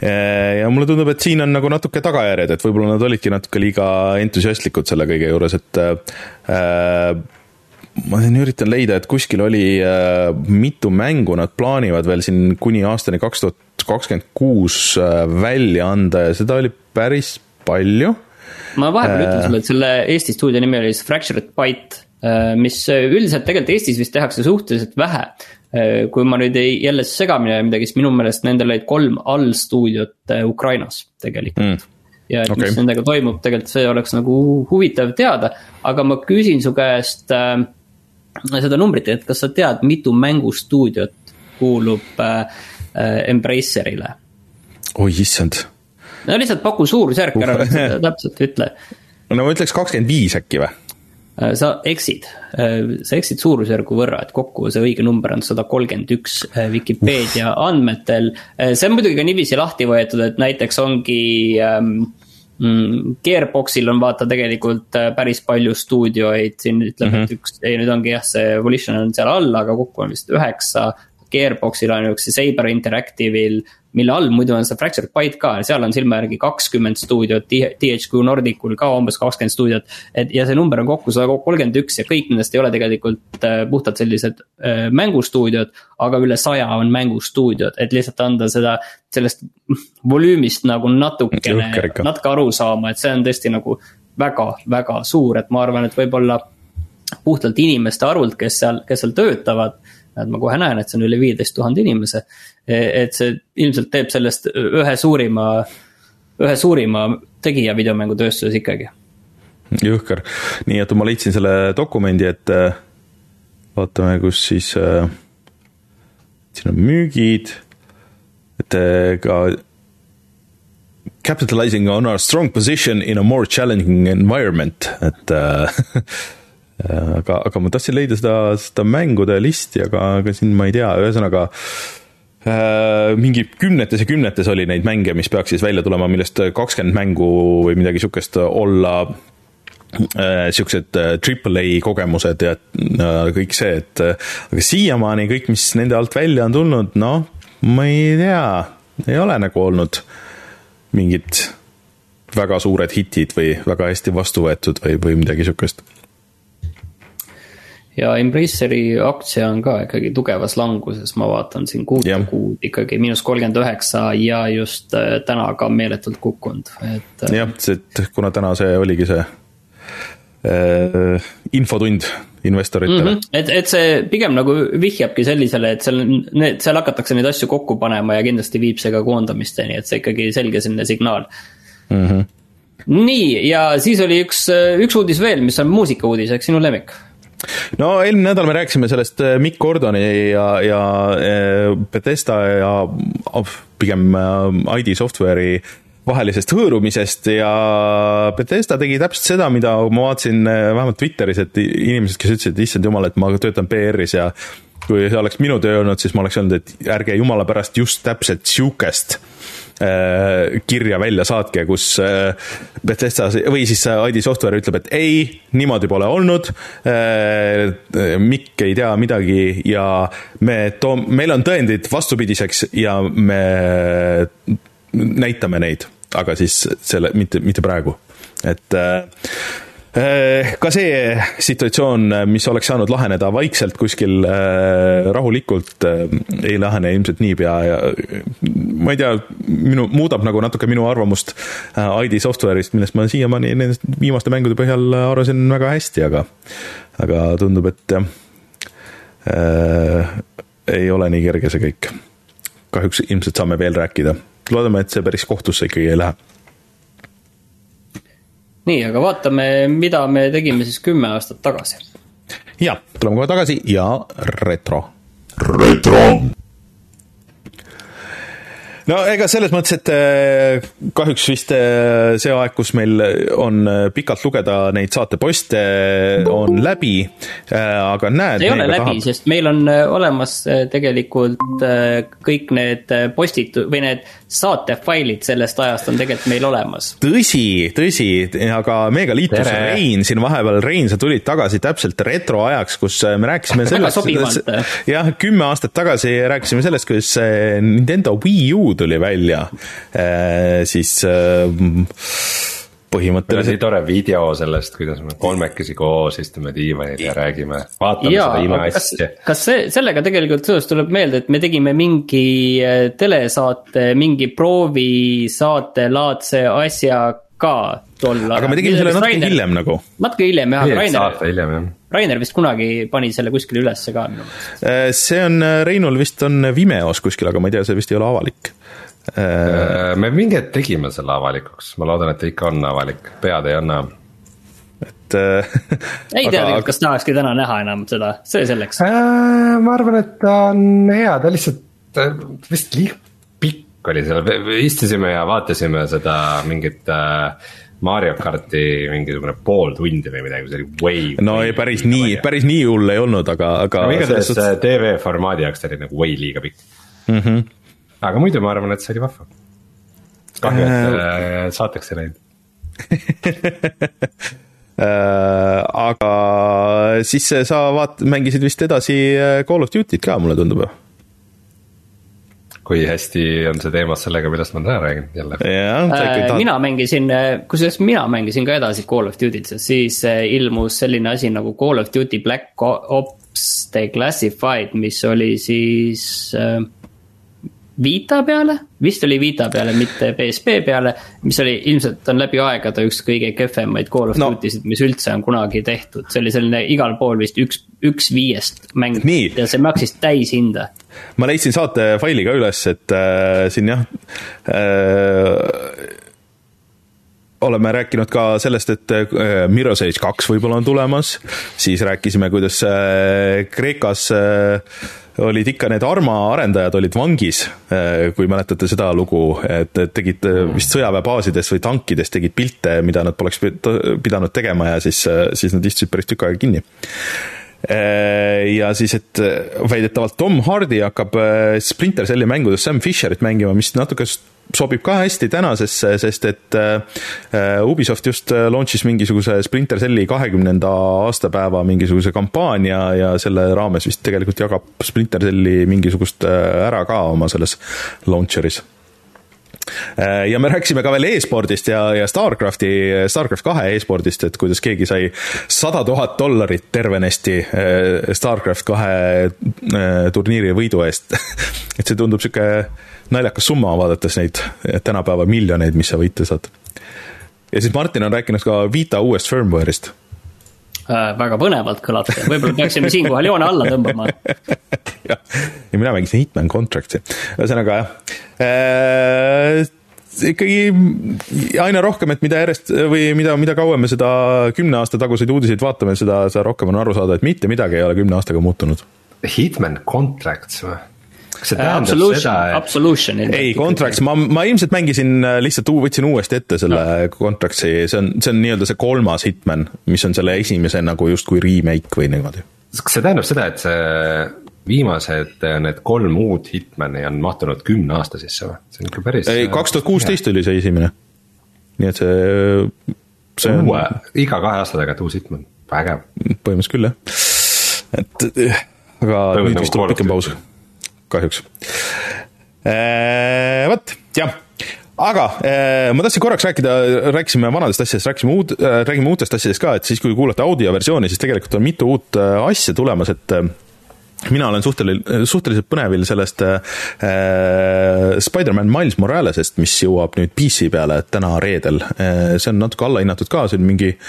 A: ja mulle tundub, et siin on nagu natuke tagajärjed, et võib-olla nad olidki natuke liiga entusiastlikud selle kõige juures, et äh, ma siin üritan leida, et kuskil oli äh, mitu mängu nad plaanivad veel siin kuni aastani kaks tuhat kakskümmend kuus äh, välja anda ja seda oli päris palju.
B: ma vahepeal äh, ütlen sulle, et selle Eesti stuudio nimi oli siis Fractured Byte äh, mis üldiselt tegelikult Eestis vist tehakse suhteliselt vähe. Äh, kui ma nüüd ei jälle segamini aja midagi, siis minu meelest nendel olid kolm allstuudiot äh, Ukrainas tegelikult mm. ja et okay. mis nendega toimub, tegelikult see oleks nagu huvitav teada, aga ma küsin su käest äh, seda numbrit, et kas sa tead, mitu mängustuudiot kuulub äh, äh Embracerile?
A: oi issand.
B: no lihtsalt paku suurusjärk ära täpselt ütle.
A: no ma ütleks kakskümmend viis äkki või?
B: Äh, sa eksid, äh, sa eksid suurusjärgu võrra, et kokku see õige number on sada kolmkümmend üks äh, Vikipeedia andmetel. see on muidugi ka niiviisi lahti võetud, et näiteks ongi ähm, Gearboxil on vaata tegelikult päris palju stuudioid, siin ütleme mm, -hmm. et üks, ei nüüd ongi jah, see Volition on seal all, aga kokku on vist üheksa. Gearboxil ainuüksi Saber Interactive'il mille all muidu on see Fractured Byte ka, seal on silma järgi kakskümmend stuudiot, THQ Nordicul ka umbes kakskümmend stuudiot. et ja see number on kokku sada kolmkümmend üks ja kõik nendest ei ole tegelikult äh, puhtalt sellised äh, mängustuudiod. aga üle saja on mängustuudiod, et lihtsalt anda seda, sellest volüümist nagu natukene, natuke aru saama, et see on tõesti nagu väga, väga suur, et ma arvan, et võib-olla puhtalt inimeste arvult, kes seal, kes seal töötavad et ma kohe näen, et see on üle viieteist tuhande inimese. et see ilmselt teeb sellest ühe suurima, ühe suurima tegija videomängutööstuses ikkagi.
A: jõhker, nii et ma leidsin selle dokumendi, et äh, vaatame, kus siis äh,, siin on müügid, et äh, ka capitalizing on our strong position in a more challenging environment, et äh, aga, aga ma tahtsin leida seda, seda mängude listi, aga, aga siin ma ei tea, ühesõnaga äh, mingi kümnetes ja kümnetes oli neid mänge, mis peaks siis välja tulema, millest kakskümmend mängu või midagi sihukest olla. Äh, siuksed triple A kogemused ja kõik see, et aga siiamaani kõik, mis nende alt välja on tulnud, noh, ma ei tea, ei ole nagu olnud mingid väga suured hitid või väga hästi vastu võetud või, või midagi sihukest
B: ja Embraceri aktsia on ka ikkagi tugevas languses, ma vaatan siin kuute kuud ikkagi miinus kolmkümmend üheksa ja just äh, täna ka meeletult kukkunud, et.
A: Äh, jah, et kuna täna see oligi see äh, infotund investoritele mm. -hmm.
B: et, et see pigem nagu vihjabki sellisele, et seal need, seal hakatakse neid asju kokku panema ja kindlasti viib see ka koondamisteni, et see ikkagi selge selline signaal mm. -hmm. nii, ja siis oli üks, üks uudis veel, mis on muusikauudis, eks sinu lemmik
A: no eelmine nädal me rääkisime sellest äh, Mikk Gordoni ja, ja äh, Bethesda ja pigem äh, ID Software'i vahelisest hõõrumisest ja Bethesda tegi täpselt seda, mida ma vaatasin vähemalt Twitteris, et inimesed, kes ütlesid, et issand jumal, et ma töötan PR-is ja kui see oleks minu töö olnud, siis ma oleks öelnud, et ärge jumala pärast just täpselt sihukest kirja välja saatke, kus äh, Bethesda või siis ID Software ütleb, et ei, niimoodi pole olnud. Äh, Mikk ei tea midagi ja me toom-, meil on tõendid vastupidiseks ja me näitame neid, aga siis selle, mitte, mitte praegu, et Äh, ka see situatsioon, mis oleks saanud laheneda vaikselt kuskil äh, rahulikult, äh, ei lahene ilmselt niipea ja ma ei tea, minu, muudab nagu natuke minu arvamust ID Software'ist, millest ma siiamaani nendest viimaste mängude põhjal arvasin väga hästi, aga aga tundub, et jah äh,, ei ole nii kerge see kõik. kahjuks ilmselt saame veel rääkida, loodame, et see päris kohtusse ikkagi ei lähe
B: nii, aga vaatame, mida me tegime siis kümme aastat tagasi.
A: ja, tuleme kohe tagasi ja retro. retro no ega selles mõttes, et äh, kahjuks vist äh, see aeg, kus meil on äh, pikalt lugeda neid saateposte, on läbi, aga näed.
B: ei ole läbi tahab..., sest meil on olemas tegelikult kõik need postitu- või need saatefailid sellest ajast on tegelikult meil olemas.
A: tõsi, tõsi, aga meiega liitus Tere. Rein siin vahepeal, Rein, sa tulid tagasi täpselt retroajaks, kus me rääkisime sellest, jah, kümme aastat tagasi rääkisime sellest, kuidas Nintendo Wii U tuli välja, äh, siis äh, põhimõtteliselt.
C: oli tore video sellest, kuidas me kolmekesi koos istume diivanil ja räägime, vaatame ja, seda imeasja.
B: kas see, sellega tegelikult seoses tuleb meelde, et me tegime mingi äh, telesaate, mingi proovisaate laadse asja ka tol ajal.
A: aga me tegime selle natuke Rainer, hiljem nagu.
B: natuke hiljem jah, aga
C: Rainer.
B: Rainer vist kunagi pani selle kuskile ülesse ka minu meelest.
A: see on, Reinul vist on Vimeos kuskil, aga ma ei tea, see vist ei ole avalik
C: Äh, me mingi hetk tegime selle avalikuks, ma loodan, et ta ikka on avalik, pead ei anna.
B: et äh, ei tea tegelikult, kas tahakski täna näha enam seda, see selleks
C: äh,. ma arvan, et ta on hea, ta lihtsalt vist liiga pikk oli seal, istusime ja vaatasime seda mingit äh, Mario karti mingisugune pool tundi või midagi, see oli way.
A: no ei, päris nii, päris nii hull ei olnud, aga, aga.
C: igatahes suhtes... TV formaadi jaoks ta oli nagu way liiga pikk mm. -hmm aga muidu ma arvan, et see oli vahva. kahju, et äh, saateks ei läinud
A: äh, aga siis sa vaat-, mängisid vist edasi äh, Call of Duty't ka, mulle tundub.
C: Kui hästi on see teemas sellega, millest ma täna räägin jälle.
B: Äh, mina mängisin, kusjuures mina mängisin ka edasi Call of Duty't, sest siis äh, ilmus selline asi nagu Call of Duty Black Ops Declassified, mis oli siis äh, Vita peale, vist oli Vita peale, mitte PSP peale. mis oli ilmselt on läbi aegade üks kõige kehvemaid Call of no. Duty sid, mis üldse on kunagi tehtud, see oli selline igal pool vist üks, üks viiest mäng ja see maksis täishinda.
A: ma leidsin saate faili ka üles, et äh, siin jah äh, oleme rääkinud ka sellest, et äh, Mirror's Edge kaks võib-olla on tulemas, siis rääkisime, kuidas äh, Kreekas äh, olid ikka need Arma arendajad olid vangis, eh, kui mäletate seda lugu, et tegid eh, vist sõjaväebaasides või tankides tegid pilte, mida nad poleks pidanud tegema ja siis, eh, siis nad istusid päris tükk aega kinni. Ja siis, et väidetavalt Tom Hardy hakkab Splinter Celli mängudes Sam Fisherit mängima, mis natuke sobib ka hästi tänasesse, sest et äh, Ubisoft just äh, launch'is mingisuguse Splinter Celli kahekümnenda aastapäeva mingisuguse kampaania ja selle raames vist tegelikult jagab Splinter Celli mingisugust äh, ära ka oma selles launcher'is. Ja me rääkisime ka veel e-spordist ja, ja Starcrafti, Starcraft kahe e-spordist, et kuidas keegi sai sada tuhat dollarit tervenesti Starcraft kahe turniiri võidu eest. Et see tundub sihuke naljakas summa, vaadates neid tänapäeva miljoneid, mis sa võita saad. ja siis Martin on rääkinud ka Vita uuest firmware'ist
B: äh,. väga põnevalt kõlab see, võib-olla peaksime siinkohal joone alla tõmbama
A: jah, ja mina mängisin Hitman Contract'i, ühesõnaga jah äh, ikkagi aina rohkem, et mida järjest või mida, mida kauem me seda kümne aasta taguseid uudiseid vaatame, seda, seda rohkem on aru saada, et mitte midagi ei ole kümne aastaga muutunud.
C: Hitman Contracts või?
A: Kas see tähendab Absolution, seda, et
B: Absolution
A: ei, Contracts, ma, ma ilmselt mängisin äh, lihtsalt, võtsin uuesti ette selle no. Contractsi, see on, see on nii-öelda see kolmas Hitman, mis on selle esimese nagu justkui remake või niimoodi.
C: kas see tähendab seda, et see viimased äh, need kolm uut Hitmani on mahtunud kümne aasta sisse või? see on ikka päris.
A: ei, äh, kaks tuhat kuusteist oli see esimene. nii et see,
C: see on. uue, iga kahe aasta tagant uus Hitman, vägev.
A: põhimõtteliselt küll jah, et aga nüüd vist tuleb pikem paus kahjuks. Äh, vot, jah aga äh, ma tahtsin korraks rääkida, rääkisime vanadest asjadest, rääkisime uut, äh, räägime uutest asjadest ka, et siis, kui kuulate audioversiooni, siis tegelikult on mitu uut asja tulemas, et mina olen suhteliselt, suhteliselt põnevil sellest äh, Spider-man Miles Moralesest, mis jõuab nüüd PC peale täna reedel äh,. see on natuke allahinnatud ka, see on mingi äh,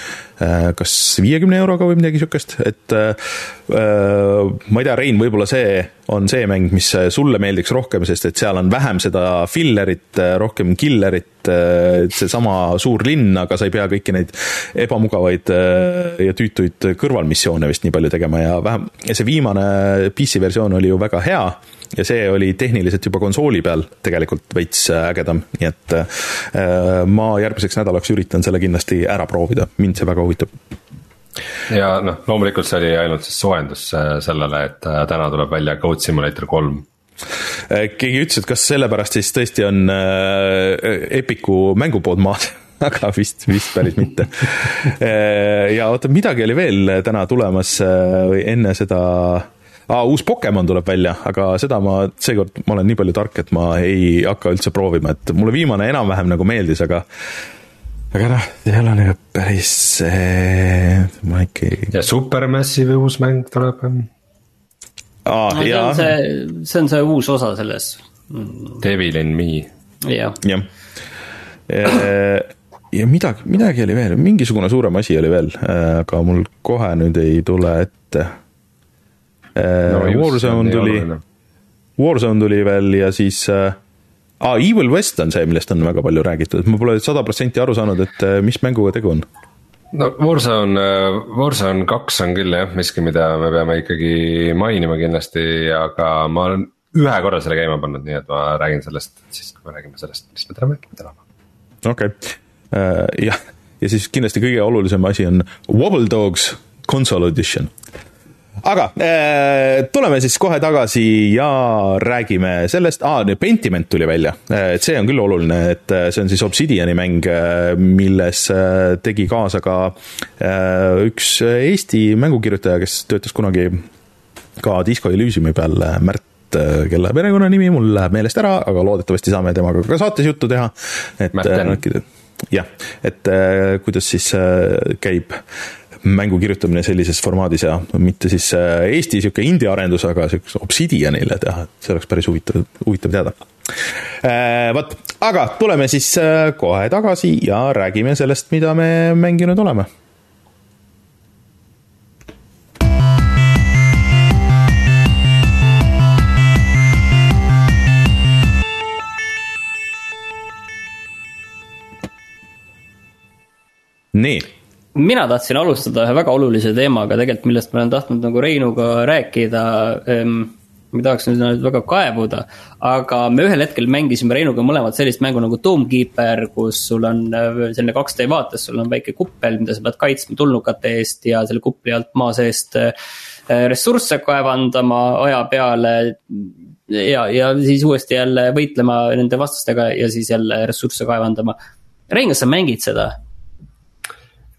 A: kas viiekümne euroga või midagi sihukest, et äh, ma ei tea, Rein, võib-olla see on see mäng, mis sulle meeldiks rohkem, sest et seal on vähem seda fillerit, rohkem killerit, seesama suur linn, aga sa ei pea kõiki neid ebamugavaid ja tüütuid kõrvalmissioone vist nii palju tegema ja vähem, ja see viimane PC versioon oli ju väga hea ja see oli tehniliselt juba konsooli peal tegelikult veits ägedam, nii et ma järgmiseks nädalaks üritan selle kindlasti ära proovida, mind see väga huvitab.
C: Ja noh, loomulikult see oli ainult siis soojendus äh, sellele, et äh, täna tuleb välja Code Simulator kolm.
A: Äh, keegi ütles, et kas sellepärast siis tõesti on Epiku mängupood maas aga vist, vist päris mitte. ja oota, midagi oli veel täna tulemas või enne seda ah,, uus Pokemon tuleb välja, aga seda ma, seekord ma olen nii palju tark, et ma ei hakka üldse proovima, et mulle viimane enam-vähem nagu meeldis, aga aga noh, ei ole nagu päris äh,, ma ikka ei.
C: ja Supermassive uus mäng tuleb.
B: aa no,, jaa. see, see on see uus osa selles.
C: Devil in me.
B: jah.
A: jah. Äh, ja midagi, midagi oli veel, mingisugune suurem asi oli veel, äh, aga mul kohe nüüd ei tule ette no,. Warzone tuli, Warzone tuli veel ja siis äh, ah,, Evil West on see, millest on väga palju räägitud, ma pole sada protsenti aru saanud, et äh, mis mänguga tegu on.
C: no Warzone, äh, Warzone kaks on küll jah, miski, mida me peame ikkagi mainima kindlasti, aga ma olen ühe korra selle käima pannud, nii et ma räägin sellest, siis kui me räägime sellest, mis me täna mängime täna.
A: okei okay., äh, jah, ja siis kindlasti kõige olulisem asi on Wobble Dogs console edition aga äh, tuleme siis kohe tagasi ja räägime sellest, aa, Pentiment tuli välja, äh, et see on küll oluline, et äh, see on siis Obsidiani mäng, milles tegi kaasa ka üks Eesti mängukirjutaja, kes töötas kunagi ka Disco Elysiumi peal, Märt äh, kelle perekonnanimi mul läheb meelest ära, aga loodetavasti saame temaga ka saates juttu teha. et jah, et kuidas siis käib mängu kirjutamine sellises formaadis ja mitte siis Eesti sihuke indie arendus, aga siukse Obsidianile teha, et see oleks päris huvitav, huvitav teada. vot, aga tuleme siis kohe tagasi ja räägime sellest, mida me mänginud oleme nii
B: mina tahtsin alustada ühe väga olulise teemaga tegelikult, millest ma olen tahtnud nagu Reinuga rääkida ähm, ma tahaks nüüd väga kaevuda, aga me ühel hetkel mängisime Reinuga mõlemad sellist mängu nagu Doomkeeper, kus sul on äh, selline 2D vaates, sul on väike kuppel, mida sa pead kaitsma tulnukate eest ja selle kupli alt maa seest äh, ressursse kaevandama aja peale. ja, ja siis uuesti jälle võitlema nende vastastega ja siis jälle ressursse kaevandama. Rein, kas sa mängid seda?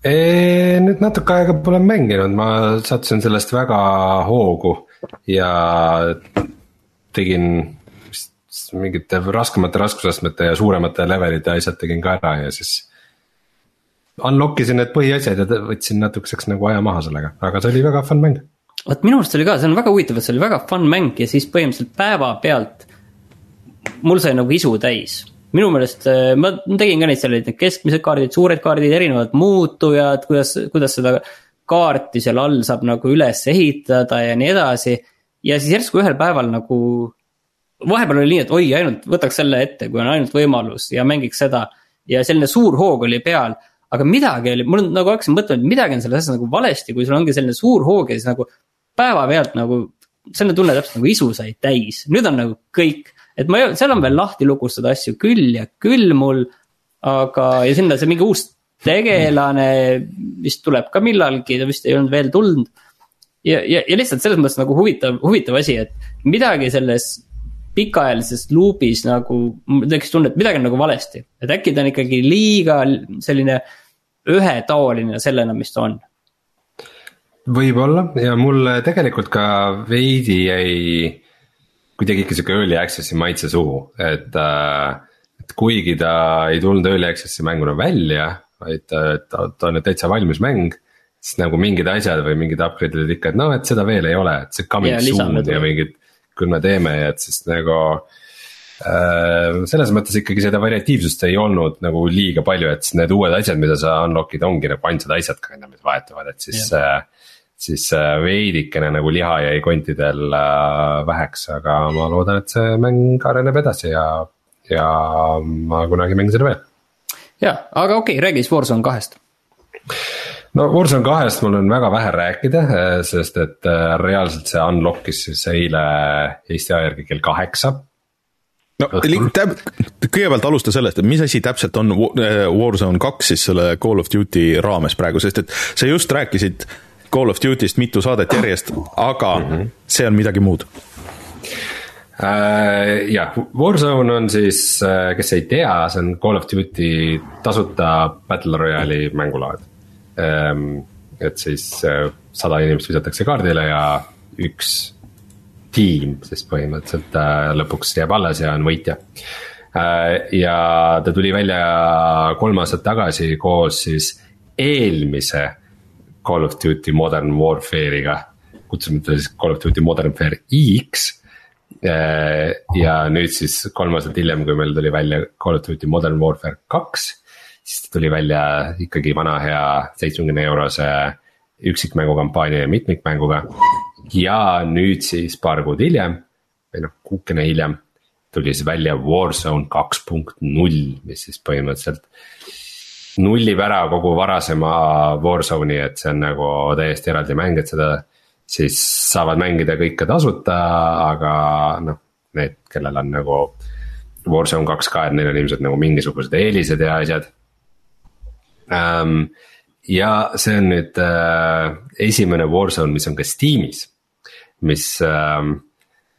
C: Nüüd natuke aega pole mänginud, ma sattusin sellest väga hoogu ja tegin vist mingite raskemate raskusastmete ja suuremate levelite asjad tegin ka ära ja siis. Unlock isin need põhiasjad ja võtsin natukeseks nagu aja maha sellega, aga see oli väga fun mäng.
B: vot minu arust oli ka, see on väga huvitav, et see oli väga fun mäng ja siis põhimõtteliselt päevapealt mul sai nagu isu täis minu meelest äh, ma tegin ka neid seal need keskmised kaardid, suured kaardid, erinevad muutujad, kuidas, kuidas seda kaarti seal all saab nagu üles ehitada ja nii edasi. ja siis järsku ühel päeval nagu, vahepeal oli nii, et oi, ainult võtaks selle ette, kui on ainult võimalus ja mängiks seda. ja selline suur hoog oli peal, aga midagi oli, mul nagu hakkasin mõtlema, et midagi on selles asjas nagu valesti, kui sul ongi selline suur hoog ja siis nagu päevapealt nagu selline tunne täpselt nagu isu sai täis, nüüd on nagu kõik et ma ei, seal on veel lahti lukustada asju küll ja küll mul. aga, ja sinna see mingi uus tegelane vist tuleb ka millalgi, ta vist ei olnud veel tulnud. ja, ja, ja lihtsalt selles mõttes nagu huvitav, huvitav asi, et midagi selles pikaajalises luubis nagu, mul tekkis tunne, et midagi on nagu valesti. et äkki ta on ikkagi liiga selline ühetaoline sellena, mis ta on
C: võib-olla ja mulle tegelikult ka veidi jäi kuidagi ikka sihuke early access'i maitse suhu, et äh,. et kuigi ta ei tulnud early access'i mänguna välja, vaid ta, ta, ta on nüüd täitsa valmis mäng. siis nagu mingid asjad või mingid upgrade'id ikka, et noh, et seda veel ei ole, et see coming yeah, soon ja mingid. küll me teeme ja et siis nagu äh,. selles mõttes ikkagi seda variatiivsust ei olnud nagu liiga palju, et need uued asjad, mida sa unlock'id, ongi nagu ainsad asjad ka, mis vahetuvad, et siis yeah. äh, siis äh, veidikene nagu liha jäi kontidel äh, väheks, aga ma loodan, et see mäng areneb edasi ja, ja ma kunagi mängin seda veel.
B: ja, aga okei okay,, räägi siis Warzone kahest.
C: no Warzone kahest mul on väga vähe rääkida, äh, sest et reaalselt see unlock'is siis eile Eesti aja järgi kell kaheksa
A: no täp-, kõigepealt alusta sellest, et mis asi täpselt on Warzone kaks siis selle Call of Duty raames praegu, sest et sa just rääkisid Call of Duty'st mitu saadet järjest, aga mm -hmm. see on midagi muud
C: äh,. jah, Warzone on siis, äh, kes ei tea, see on Call of Duty tasuta Battle Royale'i mängulaad ähm,. et siis äh, sada inimest visatakse kaardile ja üks tiim siis põhimõtteliselt äh, lõpuks jääb alles ja on võitja ja ta tuli välja kolm aastat tagasi koos siis eelmise Call of Duty Modern Warfare'iga. kutsume teda siis Call of Duty Modern Warfare X. Äh, ja nüüd siis kolm aastat hiljem, kui meil tuli välja Call of Duty Modern Warfare kaks. siis tuli välja ikkagi vana hea seitsmekümne eurose üksikmängu kampaania ja mitmikmänguga. ja nüüd siis paar kuud hiljem või noh, kuukene hiljem tuli siis välja Warzone kaks punkt null, mis siis põhimõtteliselt nullib ära kogu varasema Warzone'i, et see on nagu täiesti eraldi mäng, et seda. siis saavad mängida kõike tasuta, aga noh, need, kellel on nagu Warzone kaks ka, et neil on ilmselt nagu mingisugused eelised ja asjad um,. ja see on nüüd äh, esimene Warzone, mis on ka Steamis, mis ähm,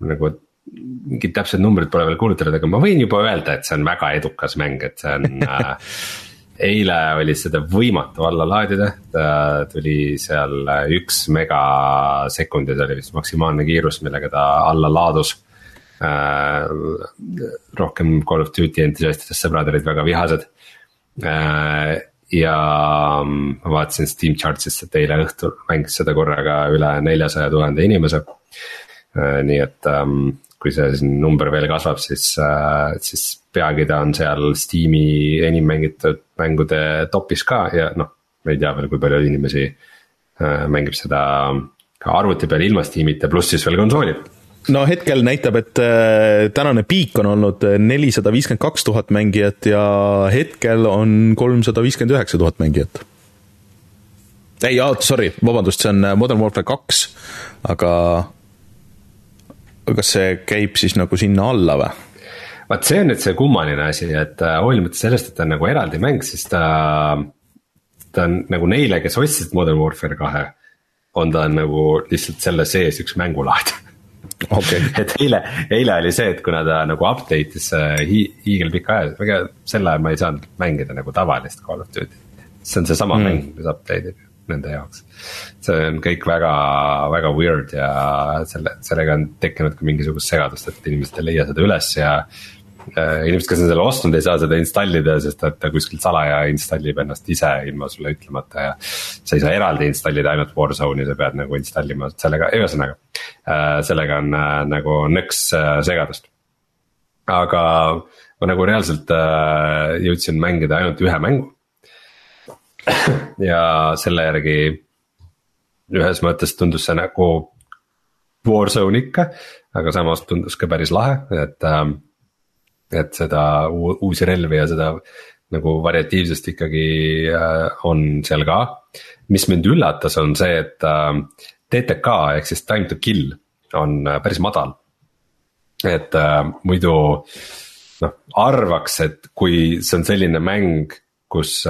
C: nagu mingid täpsed numbrid pole veel kuulutatud, aga ma võin juba öelda, et see on väga edukas mäng, et see on äh, eile oli seda võimatu alla laadida, ta tuli seal üks megasekund ja see oli vist maksimaalne kiirus, millega ta alla laadus äh,. rohkem Call of Duty entusiastidest sõbrad olid väga vihased äh, ja ma vaatasin Steam Charts'ist, et eile õhtul mängis seda korraga üle neljasaja tuhande inimese. nii et ähm, kui see siin number veel kasvab, siis, siis peagi ta on seal Steam'i enim mängitud mängude top'is ka ja noh, me ei tea veel, kui palju inimesi mängib seda ka arvuti peal ilma Steam'ita, pluss siis veel konsoolil
A: no hetkel näitab, et äh, tänane piik on olnud nelisada viiskümmend kaks tuhat mängijat ja hetkel on kolmsada viiskümmend üheksa tuhat mängijat. ei, sorry, vabandust, see on äh, Modern Warfare kaks, aga kas see käib siis nagu sinna alla või?
C: vaat see on nüüd see kummaline asi, et äh, hoolimata sellest, et ta on nagu eraldi mäng, siis ta, ta on nagu neile, kes ostsid Modern Warfare kahe, on ta nagu lihtsalt selle sees üks mängulaad
A: okay.
C: et eile, eile oli see, et kuna ta nagu update'is äh, hi, hiigelpika aja, ega sel ajal ma ei saanud mängida nagu tavalist Call of Duty. see on seesama mm. mäng, mis update ib nende jaoks. see on kõik väga, väga weird ja selle, sellega on tekkinud ka mingisugust segadust, et inimesed ei leia seda üles ja Äh, inimesed, kes on selle ostnud, ei saa seda installida, sest et ta kuskilt salaja installib ennast ise ilma sulle ütlemata ja. sa ei saa eraldi installida ainult Warzone'i, sa pead nagu installima sellega, ühesõnaga. Äh, sellega on äh, nagu nõks segadust. aga ma nagu reaalselt jõudsin mängida ainult ühe mängu. ja selle järgi ühes mõttes tundus see nagu Warzone ikka, aga samas tundus ka päris lahe, et äh, et seda uusi relvi ja seda nagu variatiivsust ikkagi äh, on seal ka. mis mind üllatas, on see, et äh, TTK ehk siis time to kill on äh, päris madal. et muidu noh, arvaks, et kui see on selline mäng, kus,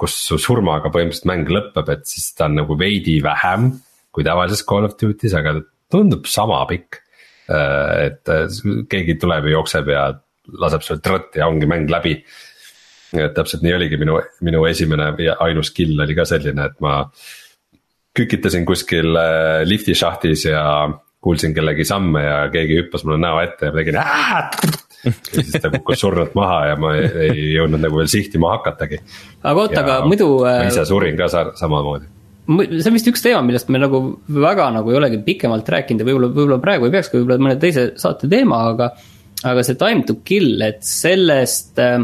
C: kus su surmaga põhimõtteliselt mäng lõpeb, et siis ta on nagu veidi vähem kui tavalises Call of Duty's, aga tundub sama pikk Äh, et äh, keegi tuleb ja jookseb ja laseb sulle trõtt ja ongi mäng läbi. et täpselt nii oligi, minu, minu esimene ja ainus kill oli ka selline, et ma kükitasin kuskil äh, lifti šahtis ja kuulsin kellegi samme ja keegi hüppas mulle näo ette ja ma tegin! Ja siis ta kukkus surnult maha ja ma ei, ei jõudnud nagu veel sihtima hakatagi.
B: aga oota, aga muidu.
C: ma ise surin ka samamoodi
B: see on vist üks teema, millest me nagu väga nagu ei olegi pikemalt rääkinud ja võib-olla, võib-olla praegu ei peakski, võib-olla mõne teise saate teema, aga. aga see time to kill, et sellest äh,.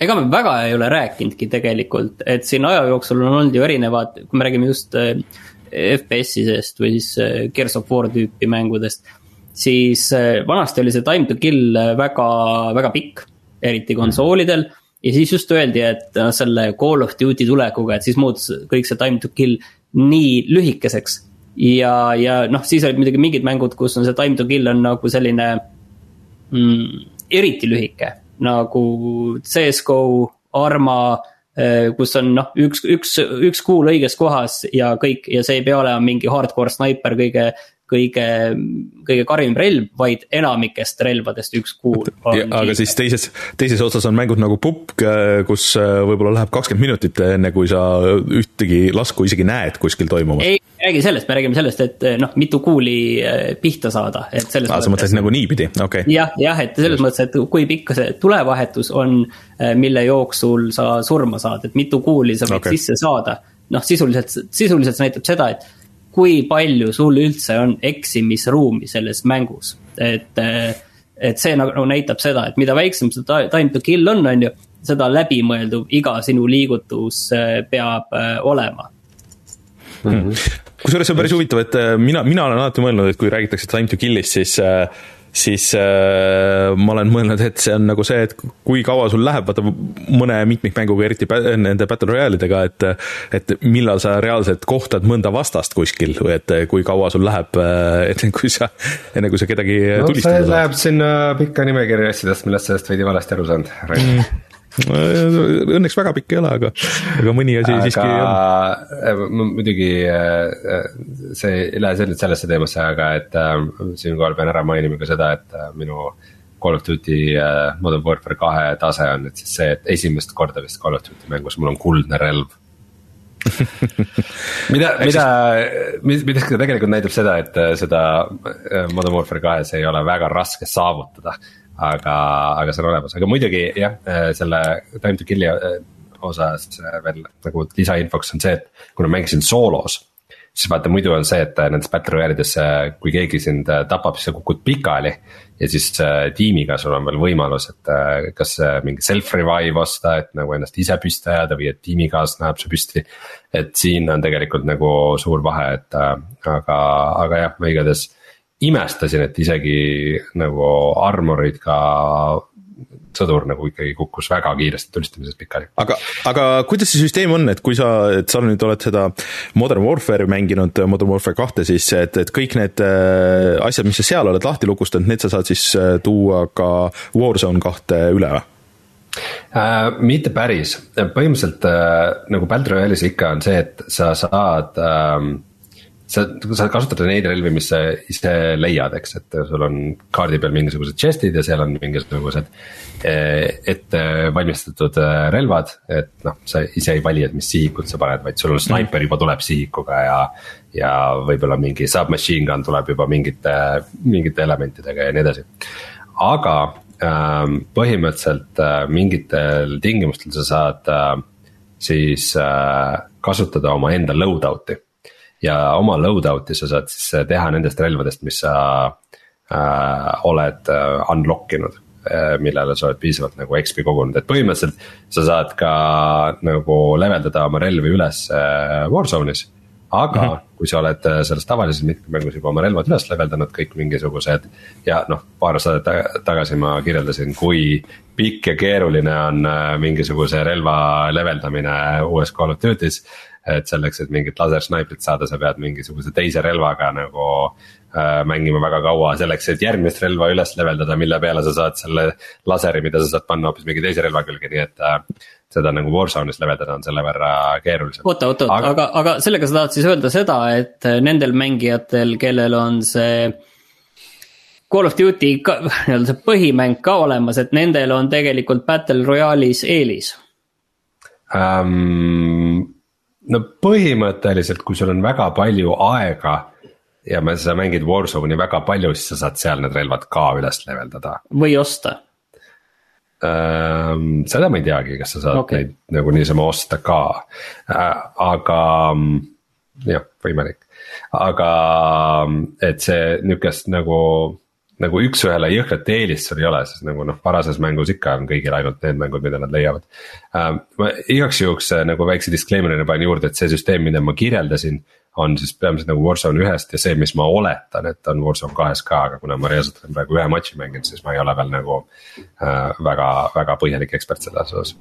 B: ega me väga ei ole rääkinudki tegelikult, et siin aja jooksul on olnud ju erinevad, kui me räägime just äh, FPS-idest või siis äh, Gears of War tüüpi mängudest. Siis äh, vanasti oli see time to kill äh, väga, väga pikk, eriti konsoolidel mm ja siis just öeldi, et noh, selle Call of Duty tulekuga, et siis muutus kõik see time to kill nii lühikeseks. ja, ja noh, siis olid muidugi mingid mängud, kus on see time to kill on nagu selline mm, eriti lühike. nagu CS-GO, Arma, eh, kus on noh, üks, üks, üks kuul õiges kohas ja kõik ja see ei pea olema mingi hardcore snaiper kõige kõige, kõige karim relv, vaid enamikest relvadest üks kuul.
A: aga siis teises, teises otsas on mängud nagu Pupp, kus äh, võib-olla läheb kakskümmend minutit, enne kui sa ühtegi lasku isegi näed kuskil toimumas.
B: ei räägi sellest, me räägime sellest, et äh, noh, mitu kuuli äh, pihta saada, et selles
A: ah, mõttes. sa mõtlesid nagu niipidi, okei okay..
B: jah, jah, et selles mõttes, et kui pikk see tulevahetus on, mille jooksul sa surma saad, et mitu kuuli sa võid okay. sisse saada. noh, sisuliselt, sisuliselt see näitab seda, et kui palju sul üldse on eksimisruumi selles mängus, et. et see nagu näitab seda, et mida väiksem see time to kill on, on ju, seda läbimõeldud iga sinu liigutus äh, peab äh, olema
A: mm -hmm. kusjuures see on päris huvitav, et äh, mina, mina olen alati mõelnud, et kui räägitakse time to kill'ist, siis äh, siis äh, ma olen mõelnud, et see on nagu see, et kui kaua sul läheb, vaata mõne mitmikmänguga, eriti nende battle royale idega, et et millal sa reaalselt kohtad mõnda vastast kuskil või et kui kaua sul läheb, äh, et kui sa, enne kui sa kedagi no, tulistada
C: saad. Läheb sinna pikka nimekirja asjadest, millest sellest veidi valesti aru saanud, Rain mm
A: Õnneks väga pikk ei ole, aga, aga mõni asi aga, siiski
C: on. Äh, muidugi äh, see ei lähe nüüd sellesse teemasse, aga et äh, siinkohal pean ära mainima ka seda, et minu. Call of Duty Modern Warfare kahe tase on nüüd siis see, et esimest korda vist Call of Duty mängus mul on kuldne relv mida, mida, mida see tegelikult näitab seda, et äh, seda äh, Modern Warfare kahes ei ole väga raske saavutada. Aga, aga see on olemas, aga muidugi jah, äh, selle time to kill'i osas veel nagu lisainfoks on see, et kuna mängisin soolos siis vaata muidu on see, et nendes battle royale ides, kui keegi sind tapab, siis sa kukud pikali. ja siis tiimiga sul on veel võimalus, et kas mingi self revive osta, et nagu ennast ise püsti ajada või et tiimikaaslane ajab su püsti. et siin on tegelikult nagu suur vahe, et aga, aga jah, ma igatahes imestasin, et isegi nagu armorid ka sõdur nagu ikkagi kukkus väga kiiresti tulistamises pikali.
A: aga, aga kuidas see süsteem on, et kui sa, et sa nüüd oled seda Modern Warfare mänginud, Modern Warfare kahte, siis et, et kõik need äh, asjad, mis sa seal oled lahti lukustanud, need sa saad siis äh, tuua ka Warzone kahte üle või?
C: Uh, mitte päris, põhimõtteliselt uh, nagu Battle Royale'is ikka on see, et sa saad um, sa, sa kasutad neid relvi, mis sa ise leiad, eks, et sul on kaardi peal mingisugused chest'id ja seal on mingisugused eh, ette valmistatud eh, relvad. et noh, sa ise ei vali, et mis sihikut sa paned, vaid sul on snaiper juba tuleb sihikuga ja. ja võib-olla mingi submachine gun tuleb juba mingite, mingite elementidega ja nii edasi. aga ähm, põhimõtteliselt äh, mingitel tingimustel sa saad äh, siis äh, kasutada omaenda loadout'i ja oma loadout'i sa saad siis äh, teha nendest relvadest, mis sa äh, oled äh, unlock inud äh,. millele sa oled piisavalt nagu XP kogunud, et põhimõtteliselt sa saad ka nagu leveldada oma relvi üles äh, Warzone'is. aga mm -hmm. kui sa oled äh, selles tavalises mitmemängus juba oma relvad üles leveldanud, kõik mingisugused. ja noh, paar saadet tagasi ma kirjeldasin, kui pikk ja keeruline on mingisuguse relva leveldamine uues Call of Duty's et selleks, et mingit lasersnaiprit saada, sa pead mingisuguse teise relvaga nagu äh, mängima väga kaua selleks, et järgmist relva üles leveldada, mille peale sa saad selle laseri, mida sa saad panna hoopis mingi teise relva külge, nii et äh, seda nagu Warzone'is leveldada on selle võrra keerulisem.
B: oota, oota, oota, aga, aga sellega sa tahad siis öelda seda, et nendel mängijatel, kellel on see Call of Duty nii-öelda see põhimäng ka olemas, et nendel on tegelikult Battle Royale'is eelis
C: um, no põhimõtteliselt, kui sul on väga palju aega ja sa mängid Warzone'i väga palju, siis sa saad seal need relvad ka üles leveldada.
B: või osta
C: ähm,. seda ma ei teagi, kas sa saad okay. neid nagu niisama osta ka äh,, aga jah, võimalik. aga et see nihukest nagu nagu üks-ühele jõhkrat eelist sul ei ole, sest nagu noh, varases mängus ikka on kõigil ainult need mängud, mida nad leiavad uh,. ma igaks juhuks äh, nagu väikse disclaimer'ina panen juurde, et see süsteem, mida ma kirjeldasin. on siis peamiselt nagu Warzone ühest ja see, mis ma oletan, et on Warzone kahes ka, aga kuna ma reaalselt olen praegu ühe matši mänginud, siis ma ei ole veel nagu uh, väga, väga põhjalik ekspert selles osas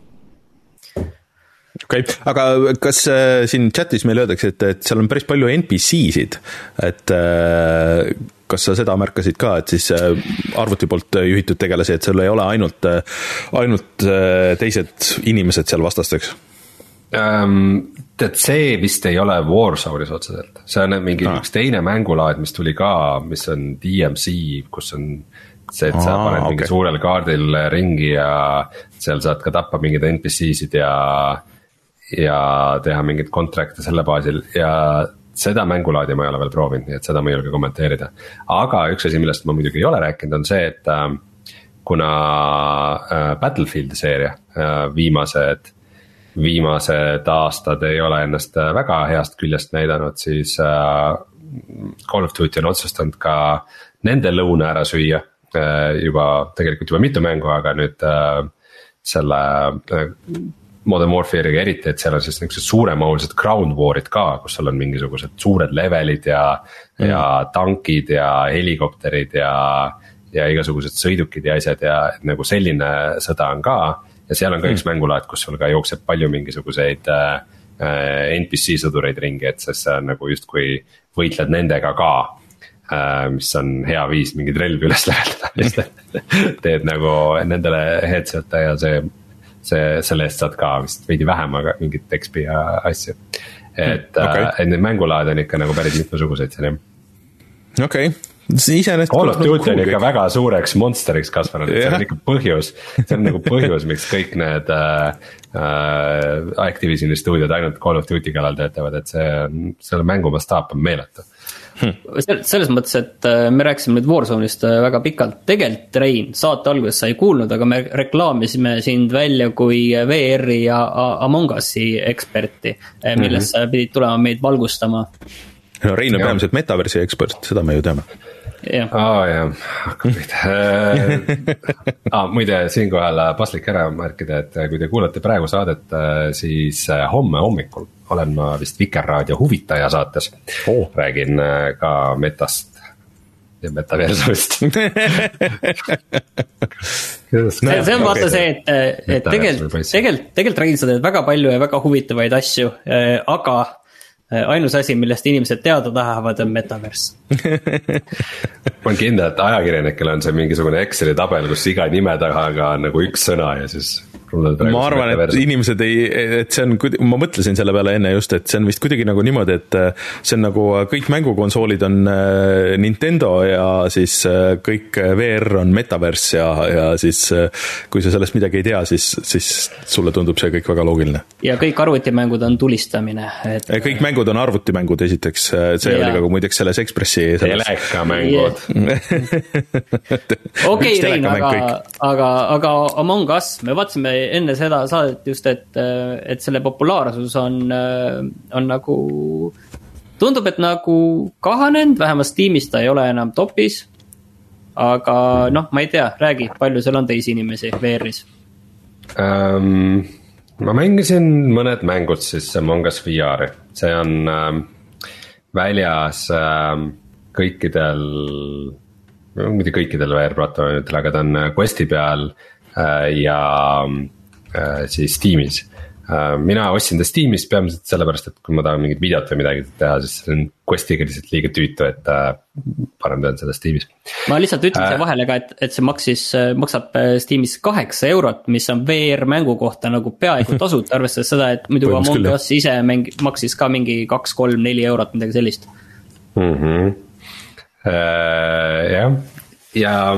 A: okei okay., aga kas äh, siin chat'is meile öeldakse, et, et seal on päris palju NPC-sid, et äh, kas sa seda märkasid ka, et siis äh, arvuti poolt juhitud tegelasi, et sul ei ole ainult, äh, ainult äh, teised inimesed seal vastasteks
C: um,? tead, see vist ei ole Warzone'is otseselt, see on mingi ah. üks teine mängulaad, mis tuli ka, mis on DMC, kus on see, et sa Aa, paned okay. mingi suurel kaardil ringi ja seal saad ka tappa mingeid NPC-sid ja ja teha mingeid contract'e selle baasil ja seda mängulaadi ma ei ole veel proovinud, nii et seda ma ei julge kommenteerida. aga üks asi, millest ma muidugi ei ole rääkinud, on see, et äh, kuna äh, Battlefieldi seeria äh, viimased, viimased aastad ei ole ennast äh, väga heast küljest näidanud, siis äh, Call of Duty on otsustanud ka nende lõuna ära süüa äh, juba tegelikult juba mitu mängu, aga nüüd äh, selle äh, Modern Warfare'iga eriti, et seal on siis niuksed suuremahulised ground war'id ka, kus sul on mingisugused suured levelid ja mm., ja tankid ja helikopterid ja. ja igasugused sõidukid ja asjad ja nagu selline sõda on ka. ja seal on ka mm. üks mängulaad, kus sul ka jookseb palju mingisuguseid äh, NPC sõdureid ringi, et sest sa nagu justkui võitled nendega ka Uh, mis on hea viis mingeid relvi üles lihtsalt teed nagu nendele headset'e ja see see, selle eest saad ka vist veidi vähem, aga mingit XP ja asju. et okay., äh, et neid mängulaade on ikka nagu päris mitmesuguseid seal jah.
A: okei okay., iseenesest.
C: Call of Duty on ikka väga suureks monster'iks kasvanud, et see on ikka põhjus, see on nagu põhjus, miks kõik need äh, äh, Activisioni stuudiod ainult Call of Duty kallal töötavad, et see selle mängu mastaap on meeletu
B: hmm.. selles mõttes, et äh, me rääkisime nüüd Warzone'ist äh, väga pikalt, tegelikult Rein, saate alguses sa ei kuulnud, aga me reklaamisime sind välja kui VR-i ja Among Us'i eksperti, äh, millest mm -hmm. sa pidid tulema meid valgustama
A: no Rein on peamiselt metaversi ekspert, seda me ju teame.
C: aa jaa, hakkab pihta ah,. muide, siinkohal paslik ära märkida, et kui te kuulate praegu saadet, siis homme hommikul olen ma vist Vikerraadio huvitaja saates. Oh.. räägin ka metast ja metaversumist
B: see, see on vaata see, et, et tegelikult, tegelikult, tegelikult räägid sa teed väga palju ja väga huvitavaid asju, aga Äh, ainus asi, millest inimesed teada tahavad, on metaverse
C: ma olen kindel, et ajakirjanikel on see mingisugune Exceli tabel, kus iga nime taga on nagu üks sõna ja siis
A: ma arvan, et inimesed ei, et see on, ma mõtlesin selle peale enne just, et see on vist kuidagi nagu niimoodi, et äh, see on nagu äh, kõik mängukonsoolid on äh, Nintendo ja siis kõik VR on Metaverse ja, ja siis kui sa sellest midagi ei tea, siis, siis sulle tundub see kõik väga loogiline.
B: ja kõik arvutimängud on tulistamine,
A: et. kõik mängud on arvutimängud, esiteks, see ja. oli ka muideks selles Ekspressi
C: selles.... telekamängud
B: okei, Rein, aga, aga, aga Among Us, me vaatasime enne seda saadet just, et, et selle populaarsus on, on nagu. tundub, et nagu kahanenud, vähemalt Steamis ta ei ole enam top'is. aga noh, ma ei tea, räägi, palju seal on teisi inimesi VR-is
C: um,? ma mängisin mõned mängud siis Among Us VR-i, see on ähm, väljas ähm, kõikidel mitte kõikidel VR-platvormidel, aga ta on Questi peal äh, ja Äh, siis Steamis. Äh, mina ostsin ta Steamis peamiselt sellepärast, et kui ma tahan mingit videot või midagi teha, siis see on Questiga lihtsalt liiga tüütu, et äh, parem teen seda Steamis.
B: ma lihtsalt ütlen siia vahele ka, et, et see maksis, maksab Steamis kaheksa eurot, mis on VR mängu kohta nagu peaaegu tasuta, arvestades seda, et muidu Among Us ise mäng-, maksis ka mingi kaks, kolm, neli eurot, midagi sellist
C: mm. -hmm. Uh, jah, ja, ja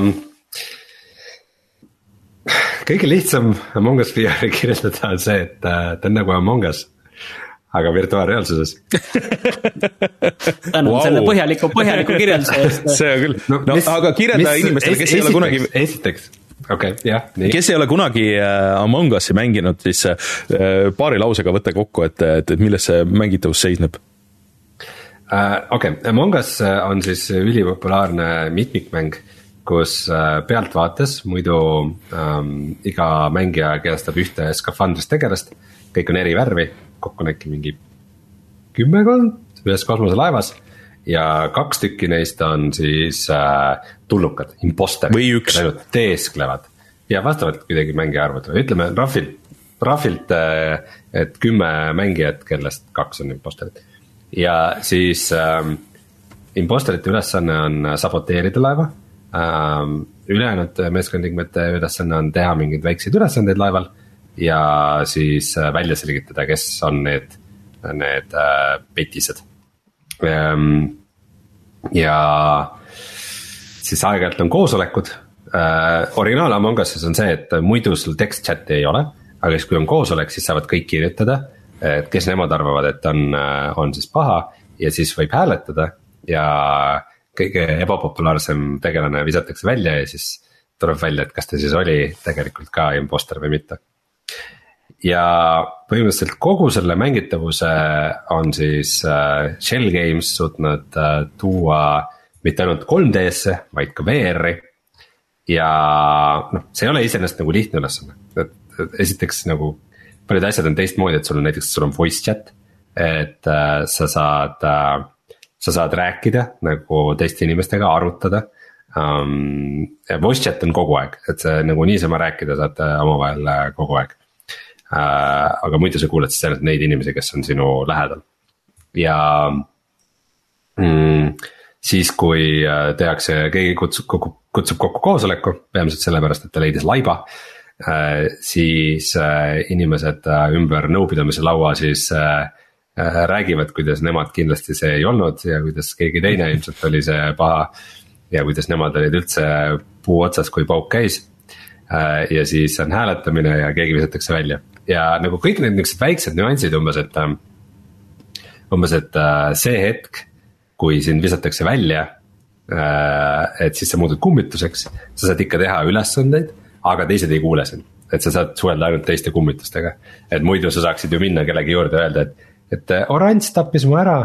C: kõige lihtsam Among Us VR-i kirjeldada on see, et äh, ta on nagu Among Us aga virtuaalreaalsuses
B: tänan wow. selle põhjaliku, põhjaliku kirjelduse eest
A: see on küll, no, no mis, aga kirjelda inimestele, kes ei ole kunagi.
C: esiteks, okei okay,, jah,
A: nii. kes ei ole kunagi äh, Among Us'i mänginud, siis äh, paari lausega võta kokku, et, et, et milles see mängitavus seisneb
C: okei okay., Among Us on siis ülipopulaarne mitmikmäng kus äh, pealtvaates muidu ähm, iga mängija keestab ühte skafandrist tegelast, kõik on eri värvi, kokku on äkki mingi kümmekond ühes kosmoselaevas. ja kaks tükki neist on siis äh, tulnukad, imposterid.
A: või üks.
C: ainult teesklevad ja vastavalt kuidagi mängija arvud, ütleme rahvilt, rahvilt, äh, et kümme mängijat, kellest kaks on imposterid. ja siis ähm, imposterite ülesanne on saboteerida laeva Ähm, ülejäänud meeskonnaliikmete ülesanne on teha mingeid väikseid ülesandeid laeval ja siis äh, välja selgitada, kes on need, need äh, petised. Ähm, ja siis aeg-ajalt on koosolekud, äh, originaal Among Us'is on see, et muidu sul text chat'i ei ole, aga siis, kui on koosolek, siis saavad kõik kirjutada, et kes nemad arvavad, et on, on siis paha ja siis võib hääletada ja kõige ebapopulaarsem tegelane visatakse välja ja siis tuleb välja, et kas ta siis oli tegelikult ka imposter või mitte. ja põhimõtteliselt kogu selle mängitavuse on siis äh, Shell Games suutnud äh, tuua mitte ainult 3D-sse, vaid ka VR-i. ja noh, see ei ole iseenesest nagu lihtne ülesanne, et esiteks nagu paljud asjad on teistmoodi, et sul on näiteks, sul on voice chat. et äh, sa saad äh, sa saad rääkida nagu teiste inimestega, arutada um,. Voice chat on kogu aeg, et see nagu niisama rääkida saate omavahel äh, kogu aeg uh,. aga muidu sa kuuled siis ainult neid inimesi, kes on sinu lähedal ja mm, siis, kui äh, tehakse, keegi kutsub, kutsub kokku koosoleku, peamiselt sellepärast, et ta leidis laiba uh,. siis uh, inimesed ümber nõupidamise laua siis uh, Äh, räägivad, kuidas nemad kindlasti see ei olnud ja kuidas keegi teine ilmselt oli see paha. ja kuidas nemad olid üldse puu otsas, kui pauk käis. ja siis on hääletamine ja keegi visatakse välja ja nagu kõik need niuksed väiksed nüansid umbes, et. umbes, et see hetk, kui sind visatakse välja et siis sa muutud kummituseks, sa saad ikka teha ülesandeid, aga teised ei kuule sind et sa saad suhelda ainult teiste kummitustega. et muidu sa saaksid ju minna kellegi juurde ja öelda, et, et oranž tappis mu ära.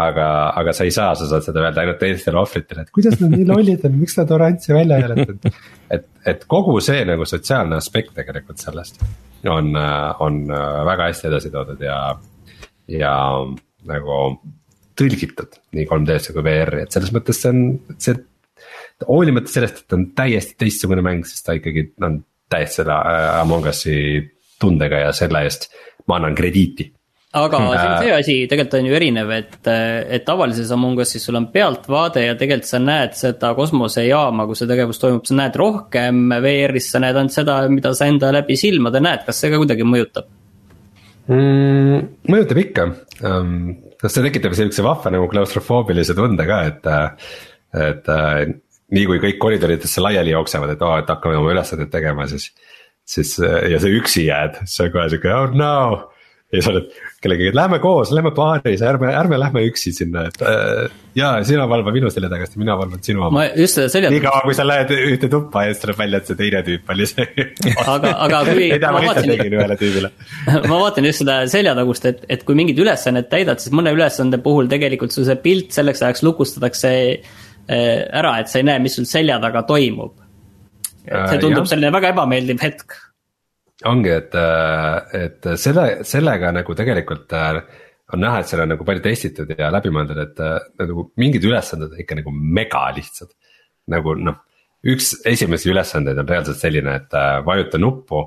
C: aga, aga sa ei saa, sa saad seda öelda ainult teistele ohvritele, et kuidas nad nii lollid on, miks nad oranži välja ei hääletanud. et, et kogu see nagu sotsiaalne aspekt tegelikult sellest on, on väga hästi edasi toodud ja, ja nagu tõlgitud nii 3D-sse kui VR-i, et selles mõttes see on, see hoolimata sellest, et ta on täiesti teistsugune mäng, sest ta ikkagi on täiesti selle äh, Among Us'i tundega ja selle eest ma annan krediiti
B: aga siin on see asi tegelikult on ju erinev, et, et tavalises Among Us'is sul on pealtvaade ja tegelikult sa näed seda kosmosejaama, kus see tegevus toimub, sa näed rohkem, VR-is sa näed ainult seda, mida sa enda läbi silmade näed, kas see ka kuidagi mõjutab
C: mm,? mõjutab ikka um,, kas see tekitab sihukese vahva nagu klaustrofoobilise tunde ka, et, et nii kui kõik koridoridesse laiali jooksevad, et oo oh,, et hakkame oma ülesandeid tegema, siis. siis ja sa üksi jääd, siis on kohe sihuke oh no. ja sa oled kellegagi, lähme koos, lähme paaris, ärme, ärme lähme üksi sinna, et äh, ja sina valva minu selja tagasi, mina valvan sinu oma.
B: ma just seda selja.
C: nii kaua, kui sa lähed ühte tuppa ja siis tuleb välja, et see teine tüüp oli see
B: aga, aga kui.
C: ei tea, ma lihtsalt tegin ühele tüübile
B: ma vaatan just seda seljatagust, et, et kui mingit ülesannet täidad, siis mõne ülesande puhul tegelikult sul see pilt selleks ajaks lukustatakse Äh, ära, et sa ei näe, mis sul selja taga toimub. et see äh, tundub äh, selline väga ebameeldiv hetk.
C: Ongi, et, äh, et selle, sellega nagu tegelikult on näha, et seal on nagu palju testitud ja läbi mõeldud, et nagu mingid ülesanded on ikka nagu mega lihtsad. nagu noh, üks esimesi ülesandeid on reaalselt selline, et vajuta nuppu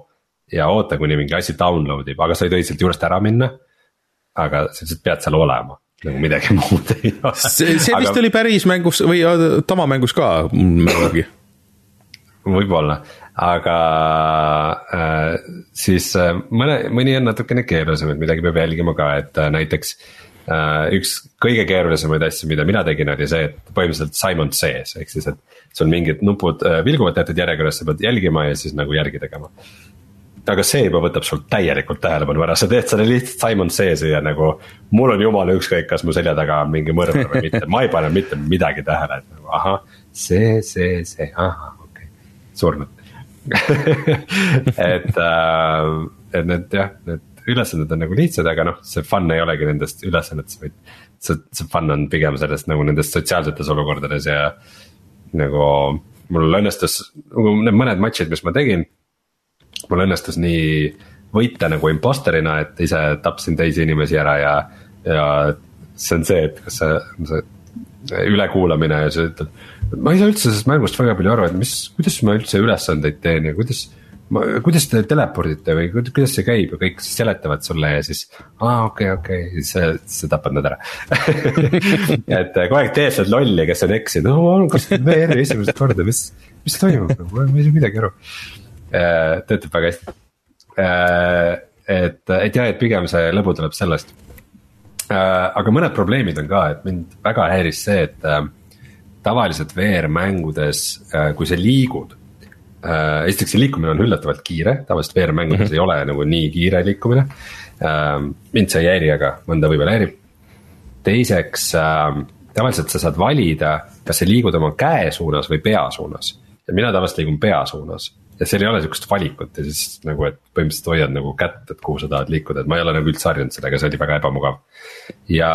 C: ja oota, kuni mingi asi download ib, aga sa ei tohi sealt juurest ära minna. aga sa lihtsalt pead seal olema nagu midagi muud ei ole.
A: see, see vist aga... oli päris mängus või tavamängus ka midagi.
C: võib-olla, aga äh, siis äh, mõne, mõni on natukene keerulisem, et midagi peab jälgima ka, et äh, näiteks äh,. üks kõige keerulisemaid asju, mida mina tegin, oli see, et põhimõtteliselt Simon sees, ehk siis, et sul mingid nupud äh, vilguvad teatud järjekorras, sa pead jälgima ja siis nagu järgi tegema aga see juba võtab sul täielikult tähelepanu ära, sa teed selle lihtsalt Simon Says'i ja nagu. mul on jumala ükskõik, kas mu selja taga on mingi mõrvar või mitte, ma ei pane mitte midagi tähele, et nagu ahah, see, see, see, ahah, okei okay., surnud et äh,, et need jah, need ülesanded on nagu lihtsad, aga noh, see fun ei olegi nendest ülesannetest, vaid. see, see fun on pigem sellest nagu nendest sotsiaalsetes olukordades ja nagu mul õnnestus, nagu need mõned matšid, mis ma tegin mul õnnestus nii võita nagu imposterina, et ise tapsin teisi inimesi ära ja, ja see on see, et kas sa, see ülekuulamine ja sa ütled. ma ei saa üldse sellest mängust väga palju aru, et mis, kuidas ma üldse ülesandeid teen ja kuidas. kuidas te telepordite või kuidas see käib ja kõik seletavad sulle ja siis, aa okei okay,, okei okay., siis sa tapad nad ära et kogu aeg teed seda lolli, kes on eksinud, no kas VR-i esimest korda, mis, mis toimub, ma ei saa midagi aru Äh, töötab väga hästi. Äh, et, et jah, et pigem see lõbu tuleb sellest. Äh, aga mõned probleemid on ka, et mind väga häiris see, et tavaliselt VR-mängudes, kui sa liigud. esiteks see liikumine on üllatavalt kiire, tavaliselt VR-mängudes mm -hmm. ei ole nagu nii kiire liikumine. mind see ei häiri, aga mõnda võib-olla häirib. teiseks tavaliselt sa saad valida, kas sa liigud oma käe suunas või pea suunas ja mina tavaliselt liigun pea suunas ja seal ei ole sihukest valikut ja siis nagu, et põhimõtteliselt hoiad nagu kätt, et kuhu sa tahad liikuda, et ma ei ole nagu üldse harjunud sellega, see oli väga ebamugav. ja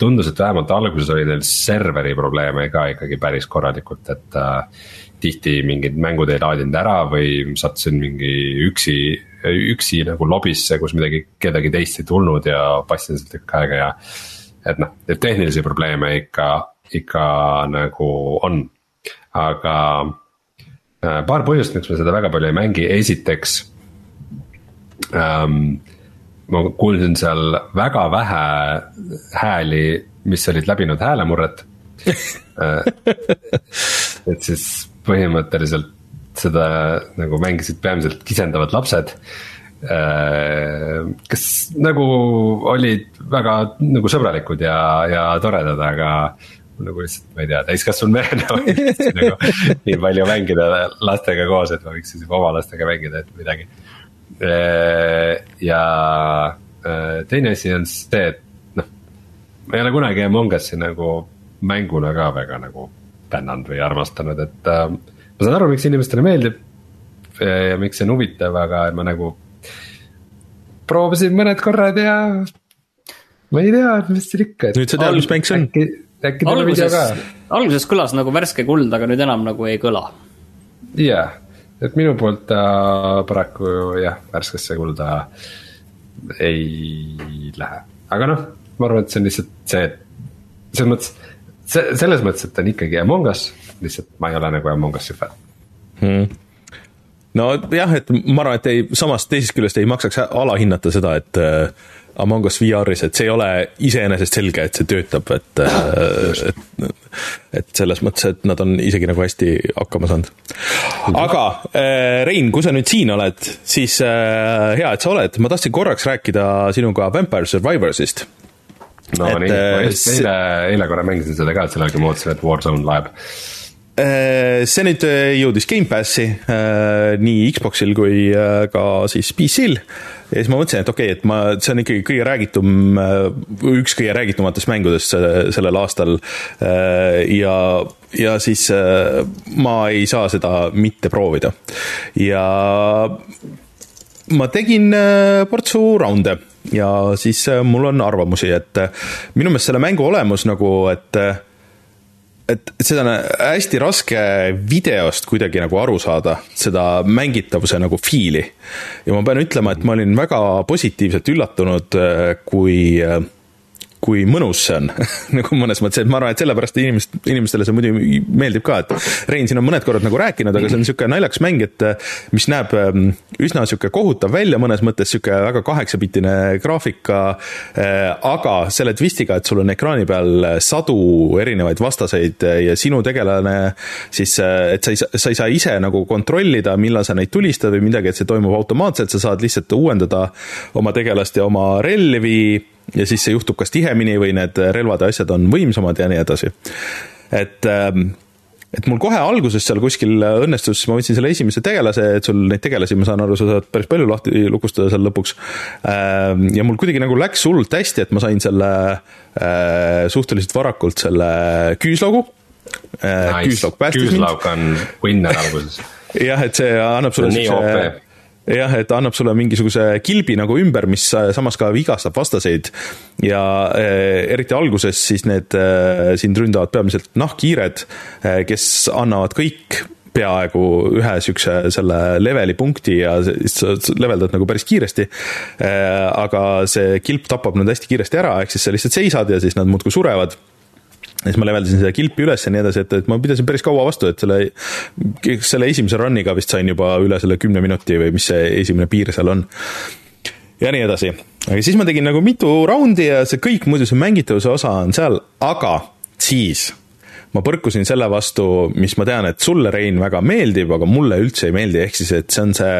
C: tundus, et vähemalt alguses oli neil serveri probleeme ka ikkagi päris korralikult, et äh, tihti mingid mängud ei laadinud ära või sattusin mingi üksi, üksi nagu lobisse, kus midagi, kedagi teist ei tulnud ja paistsin sealt tükk aega ja. et noh, et tehnilisi probleeme ikka, ikka nagu on, aga paar põhjust, miks ma seda väga palju ei mängi, esiteks ähm,. ma kuulsin seal väga vähe hääli, mis olid läbinud häälemurret äh, et siis põhimõtteliselt seda nagu mängisid peamiselt kisendavad lapsed äh, kes nagu olid väga nagu sõbralikud ja, ja toredad, aga nagu lihtsalt, ma ei tea, täiskasvanud mehena ei viitsi nagu nii palju mängida lastega koos, et ma võiks siis oma lastega mängida, et midagi. ja teine asi on siis see, et noh, ma ei ole kunagi Among Us'i nagu mänguna ka väga nagu tännanud või armastanud, et äh, ma saan aru, miks inimestele meeldib. ja miks see on huvitav, aga ma nagu proovisin mõned korrad ja ma ei tea, mis siin ikka.
A: nüüd sa tead, mis mäng see on. Äkki,
C: tuleb video ka.
B: alguses kõlas nagu värske kuld, aga nüüd enam nagu ei kõla.
C: jah, et minu poolt ta paraku jah, värskesse kulda ei lähe, aga noh, ma arvan, et see on lihtsalt see, selles mõttes, see, selles mõttes, et ta on ikkagi Among Us, lihtsalt ma ei ole nagu Among Us'i fänn
A: hmm nojah, et ma arvan, et ei, samas teisest küljest ei maksaks alahinnata seda, et äh, Among Us VR-is, et see ei ole iseenesest selge, et see töötab, et, äh, et, et selles mõttes, et nad on isegi nagu hästi hakkama saanud. aga äh, Rein, kui sa nüüd siin oled, siis äh, hea, et sa oled, ma tahtsin korraks rääkida sinuga Vampire Survivorsist.
C: No et, nii, ma just eile, eile korra mängisin seda ka, et selle aega ma ootasin, et Warzone läheb
A: see nüüd jõudis Gamepassi nii Xboxil kui ka siis PC-l ja siis ma mõtlesin, et okei okay,, et ma, see on ikkagi kõige räägitum, äh, üks kõige räägitumatest mängudest sellel aastal. Äh, ja, ja siis äh, ma ei saa seda mitte proovida. ja ma tegin portsu raunde ja siis mul on arvamusi, et minu meelest selle mängu olemus nagu, et et seda on hästi raske videost kuidagi nagu aru saada, seda mängitavuse nagu fiili. ja ma pean ütlema, et ma olin väga positiivselt üllatunud, kui kui mõnus see on. Nagu mõnes mõttes, et ma arvan, et sellepärast inimest, inimestele see muidu meeldib ka, et Rein siin on mõned korrad nagu rääkinud, aga see on niisugune naljakas mäng, et mis näeb ähm, üsna niisugune kohutav välja mõnes mõttes, niisugune väga kaheksapiltine graafika, äh, aga selle twistiga, et sul on ekraani peal sadu erinevaid vastaseid ja sinu tegelane siis, äh, et sa ei, sa ei saa ise nagu kontrollida, millal sa neid tulistad või midagi, et see toimub automaatselt, sa saad lihtsalt uuendada oma tegelast ja oma relvi ja siis see juhtub kas tihemini või need relvad ja asjad on võimsamad ja nii edasi. et ähm, et mul kohe alguses seal kuskil õnnestus, ma võtsin selle esimese tegelase, et sul neid tegelasi, ma saan aru, sa saad päris palju lahti lukustada seal lõpuks. Ähm, ja mul kuidagi nagu läks hullult hästi, et ma sain selle äh, suhteliselt varakult selle küüslaugu.
C: Äh, nice. küüslauk päästis mind. küüslauk on winner alguses.
A: jah, et see annab sulle
C: siukse
A: jah, et annab sulle mingisuguse kilbi nagu ümber, mis samas ka vigastab vastaseid ja äh, eriti alguses siis need äh, sind ründavad peamiselt nahkhiired äh,, kes annavad kõik peaaegu ühe siukse selle leveli punkti ja sa leveldad nagu päris kiiresti. Äh, aga see kilp tapab nad hästi kiiresti ära, ehk siis sa lihtsalt seisad ja siis nad muudkui surevad ja siis ma leveldasin seda kilpi üles ja nii edasi, et, et ma pidasin päris kaua vastu, et selle, selle esimese run'iga vist sain juba üle selle kümne minuti või mis see esimene piir seal on. ja nii edasi, aga siis ma tegin nagu mitu raundi ja see kõik muidu, see mängitavuse osa on seal, aga siis ma põrkusin selle vastu, mis ma tean, et sulle, Rein, väga meeldib, aga mulle üldse ei meeldi, ehk siis, et see on see,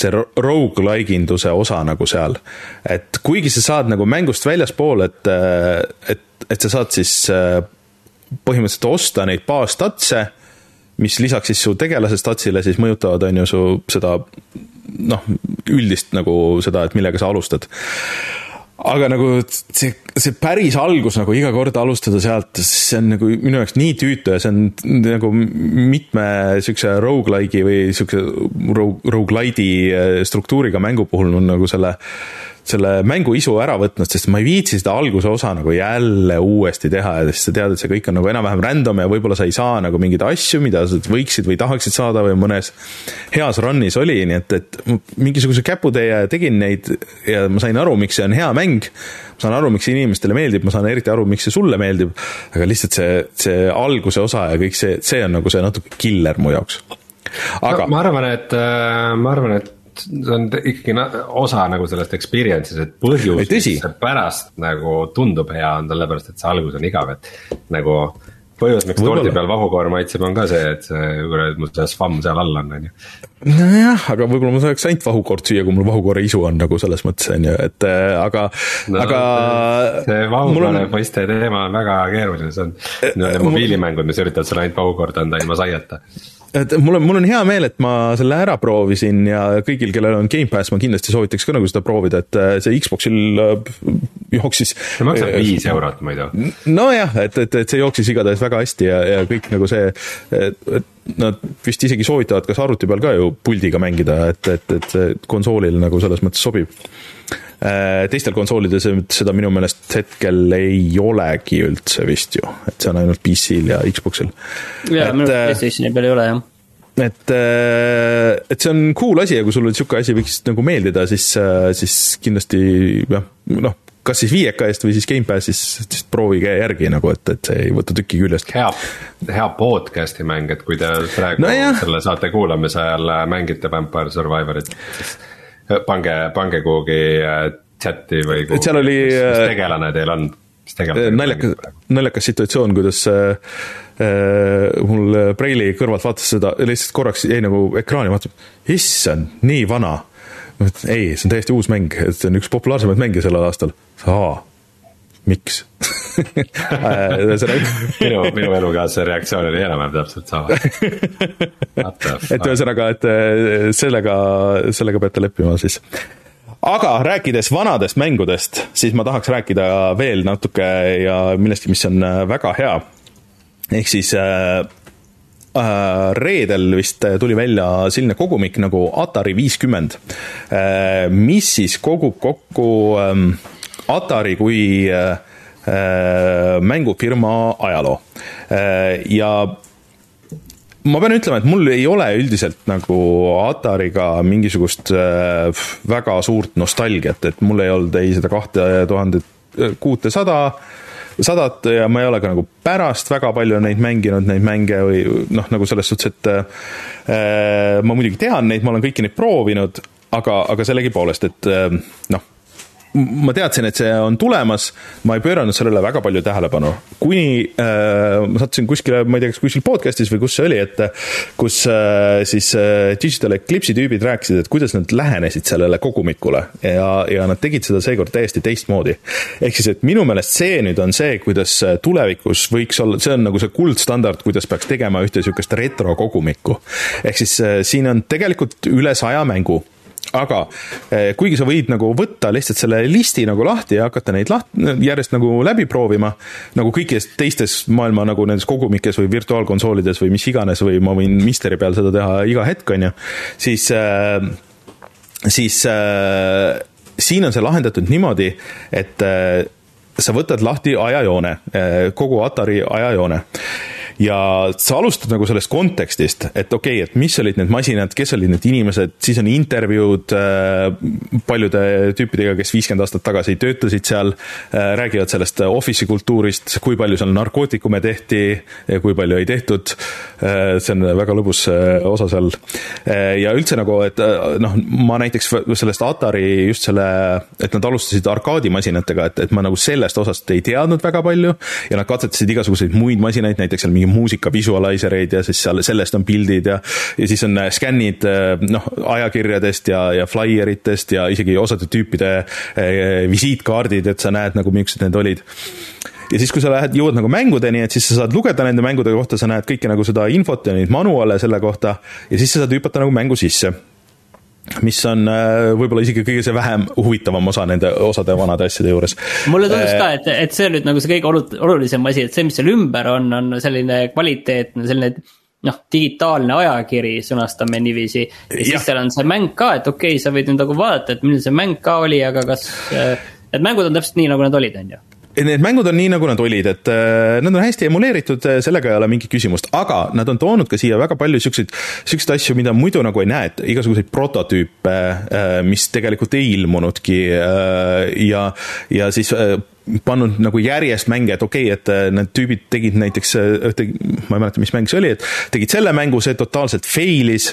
A: see rogu-like induse osa nagu seal. et kuigi sa saad nagu mängust väljaspool, et, et, et sa saad siis põhimõtteliselt osta neid baastatse, mis lisaks siis su tegelase statsile siis mõjutavad, on ju, su seda noh, üldist nagu seda, et millega sa alustad. Aga nagu see, see päris algus nagu iga kord alustada sealt, see on nagu minu jaoks nii tüütu ja see on nagu mitme siukse rogu-like'i või siukse rogu-like'i struktuuriga mängu puhul on nagu selle selle mängu isu ära võtnud, sest ma ei viitsi seda alguse osa nagu jälle uuesti teha ja siis sa tead, et see kõik on nagu enam-vähem random ja võib-olla sa ei saa nagu mingeid asju, mida sa võiksid või tahaksid saada või mõnes heas run'is oli, nii et, et mingisuguse käputäie tegin neid ja ma sain aru, miks see on hea mäng. ma saan aru, miks see inimestele meeldib, ma saan eriti aru, miks see sulle meeldib, aga lihtsalt see, see alguse osa ja kõik see, see on nagu see natuke killer mu jaoks
C: aga no,. ma arvan, et, äh, ma arvan, et see on ikkagi osa nagu sellest experience'ist, et põhjus,
A: miks
C: see pärast nagu tundub hea, on sellepärast, et see algus on igav, et nagu põhjus, miks tordi peal vahukoor maitseb, on ka see, et see kuradi, mul see svamm seal all on, on ju.
A: nojah, aga võib-olla ma saaks ainult vahukoort süüa, kui mul vahukoore isu on nagu selles mõttes on ju, et äh, aga no,, aga.
C: see vahukoore mõiste teema on väga keeruline, see on nii-öelda
A: mul-
C: mobiilimängud, mis üritavad sulle ainult vahukoorda anda ilma saiata.
A: Et mul on, mul on hea meel, et ma selle ära proovisin ja kõigil, kellel on Gamepass, ma kindlasti soovitaks ka nagu seda proovida, et äh, see Xboxil äh, jooksis.
C: see maksab viis eurot muidu.
A: nojah, et, et, et see jooksis igatahes väga hästi ja, ja kõik nagu see, et, et nad vist isegi soovitavad kas arvuti peal ka ju puldiga mängida, et, et, et see konsoolil nagu selles mõttes sobib. Teistel konsoolidel seda minu meelest hetkel ei olegi üldse vist ju, et see on ainult PC-l ja Xboxil.
B: jaa, minu
A: äh,
B: Playstationi peal ei ole jah.
A: et, et see on cool asi ja kui sulle niisugune asi võiks nagu meeldida, siis, siis kindlasti jah, noh, kas siis viieka eest või siis Gamepassis, siis proovige järgi nagu, et, et see ei võta tükki küljest.
C: hea, hea podcast'i mäng, et kui te praegu no
A: Nojah.
C: selle saate kuulamise ajal mängite Vampire Survivorit, siis pange, pange kuhugi äh, chati või kuhugi,
A: seal oli,
C: mis, mis
A: äh,
C: tegelane teil on, mis tegelane
A: naljakas, naljakas situatsioon, kuidas äh, äh, mul Preili kõrvalt vaatas seda, lihtsalt korraks jäi nagu ekraani, vaatab, issand, nii vana. ei, see on täiesti uus mäng, et see on üks populaarsemaid mänge sellel aastal. aa, miks? ühesõnaga,
C: minu, minu elukaaslase reaktsioon oli enam-vähem täpselt sama.
A: et ühesõnaga, et äh, sellega, sellega peate leppima siis. aga rääkides vanadest mängudest, siis ma tahaks rääkida veel natuke ja millestki, mis on äh, väga hea. ehk siis äh, äh, reedel vist tuli välja selline kogumik nagu Atari viiskümmend, mis siis kogub kokku ähm, Atari kui äh, äh, mängufirma ajaloo. Ja ma pean ütlema, et mul ei ole üldiselt nagu Atariga mingisugust äh, väga suurt nostalgiat, et mul ei olnud ei seda kahte tuhandet kuutesada, sadat ja ma ei ole ka nagu pärast väga palju neid mänginud, neid mänge või noh, nagu selles suhtes, et äh, ma muidugi tean neid, ma olen kõiki neid proovinud, aga, aga sellegipoolest, et äh, noh, ma teadsin, et see on tulemas, ma ei pööranud sellele väga palju tähelepanu, kuni äh, ma sattusin kuskile, ma ei tea, kas kuskil podcast'is või kus see oli, et kus äh, siis äh, Digital Eclipse'i tüübid rääkisid, et kuidas nad lähenesid sellele kogumikule ja, ja nad tegid seda seekord täiesti teistmoodi. ehk siis, et minu meelest see nüüd on see, kuidas tulevikus võiks olla, see on nagu see kuldstandard, kuidas peaks tegema ühte niisugust retrokogumikku. ehk siis äh, siin on tegelikult üle saja mängu aga eh, kuigi sa võid nagu võtta lihtsalt selle listi nagu lahti ja hakata neid laht-, järjest nagu läbi proovima, nagu kõikides teistes maailma nagu nendes kogumikes või virtuaalkonsoolides või mis iganes või ma võin Misteri peal seda teha iga hetk, on ju, siis äh, siis äh, siin on see lahendatud niimoodi, et sa võtad lahti ajajoone, kogu Atari ajajoone ja sa alustad nagu sellest kontekstist, et okei okay,, et mis olid need masinad, kes olid need inimesed, siis on intervjuud äh, paljude tüüpidega, kes viiskümmend aastat tagasi töötasid seal äh,, räägivad sellest office'i kultuurist, kui palju seal narkootikume tehti ja kui palju ei tehtud äh,. see on väga lõbus osa seal ja üldse nagu, et noh, ma näiteks sellest Atari just selle, et nad alustasid arkaadimasinatega, et, et ma nagu sellest osast ei teadnud väga palju ja nad katsetasid igasuguseid muid masinaid, näiteks seal mingi muusika visualizer eid ja siis seal sellest on pildid ja ja siis on skännid noh, ajakirjadest ja, ja flaieritest ja isegi osade tüüpide eh, visiitkaardid, et sa näed nagu, millised need olid. Ja siis, kui sa lähed, jõuad nagu mängudeni, et siis sa saad lugeda nende mängude kohta, sa näed kõike nagu seda infot ja neid manuaale selle kohta ja siis sa saad hüpata nagu mängu sisse mis on äh, võib-olla isegi kõige see vähem huvitavam osa nende osade vanade asjade juures.
B: mulle tundus ka, et, et see on nüüd nagu see kõige olu- olulisem asi, et see, mis seal ümber on, on selline kvaliteetne, selline noh, digitaalne ajakiri, sõnastame niiviisi. ja siis seal on see mäng ka, et okei okay,, sa võid nüüd nagu vaadata, et milline see mäng ka oli, aga kas. Need mängud on täpselt nii, nagu nad olid, on ju
A: Need mängud on nii, nagu nad olid, et äh, nad on hästi emuleeritud, sellega ei ole mingit küsimust, aga nad on toonud ka siia väga palju siukseid, siukseid asju, mida muidu nagu ei näe, et igasuguseid prototüüpe, mis tegelikult ei ilmunudki äh, ja, ja siis äh, pannud nagu järjest mänge, et okei okay,, et äh, need tüübid tegid näiteks, ma ei mäleta, mis mäng see oli, et tegid selle mängu, see totaalselt fail'is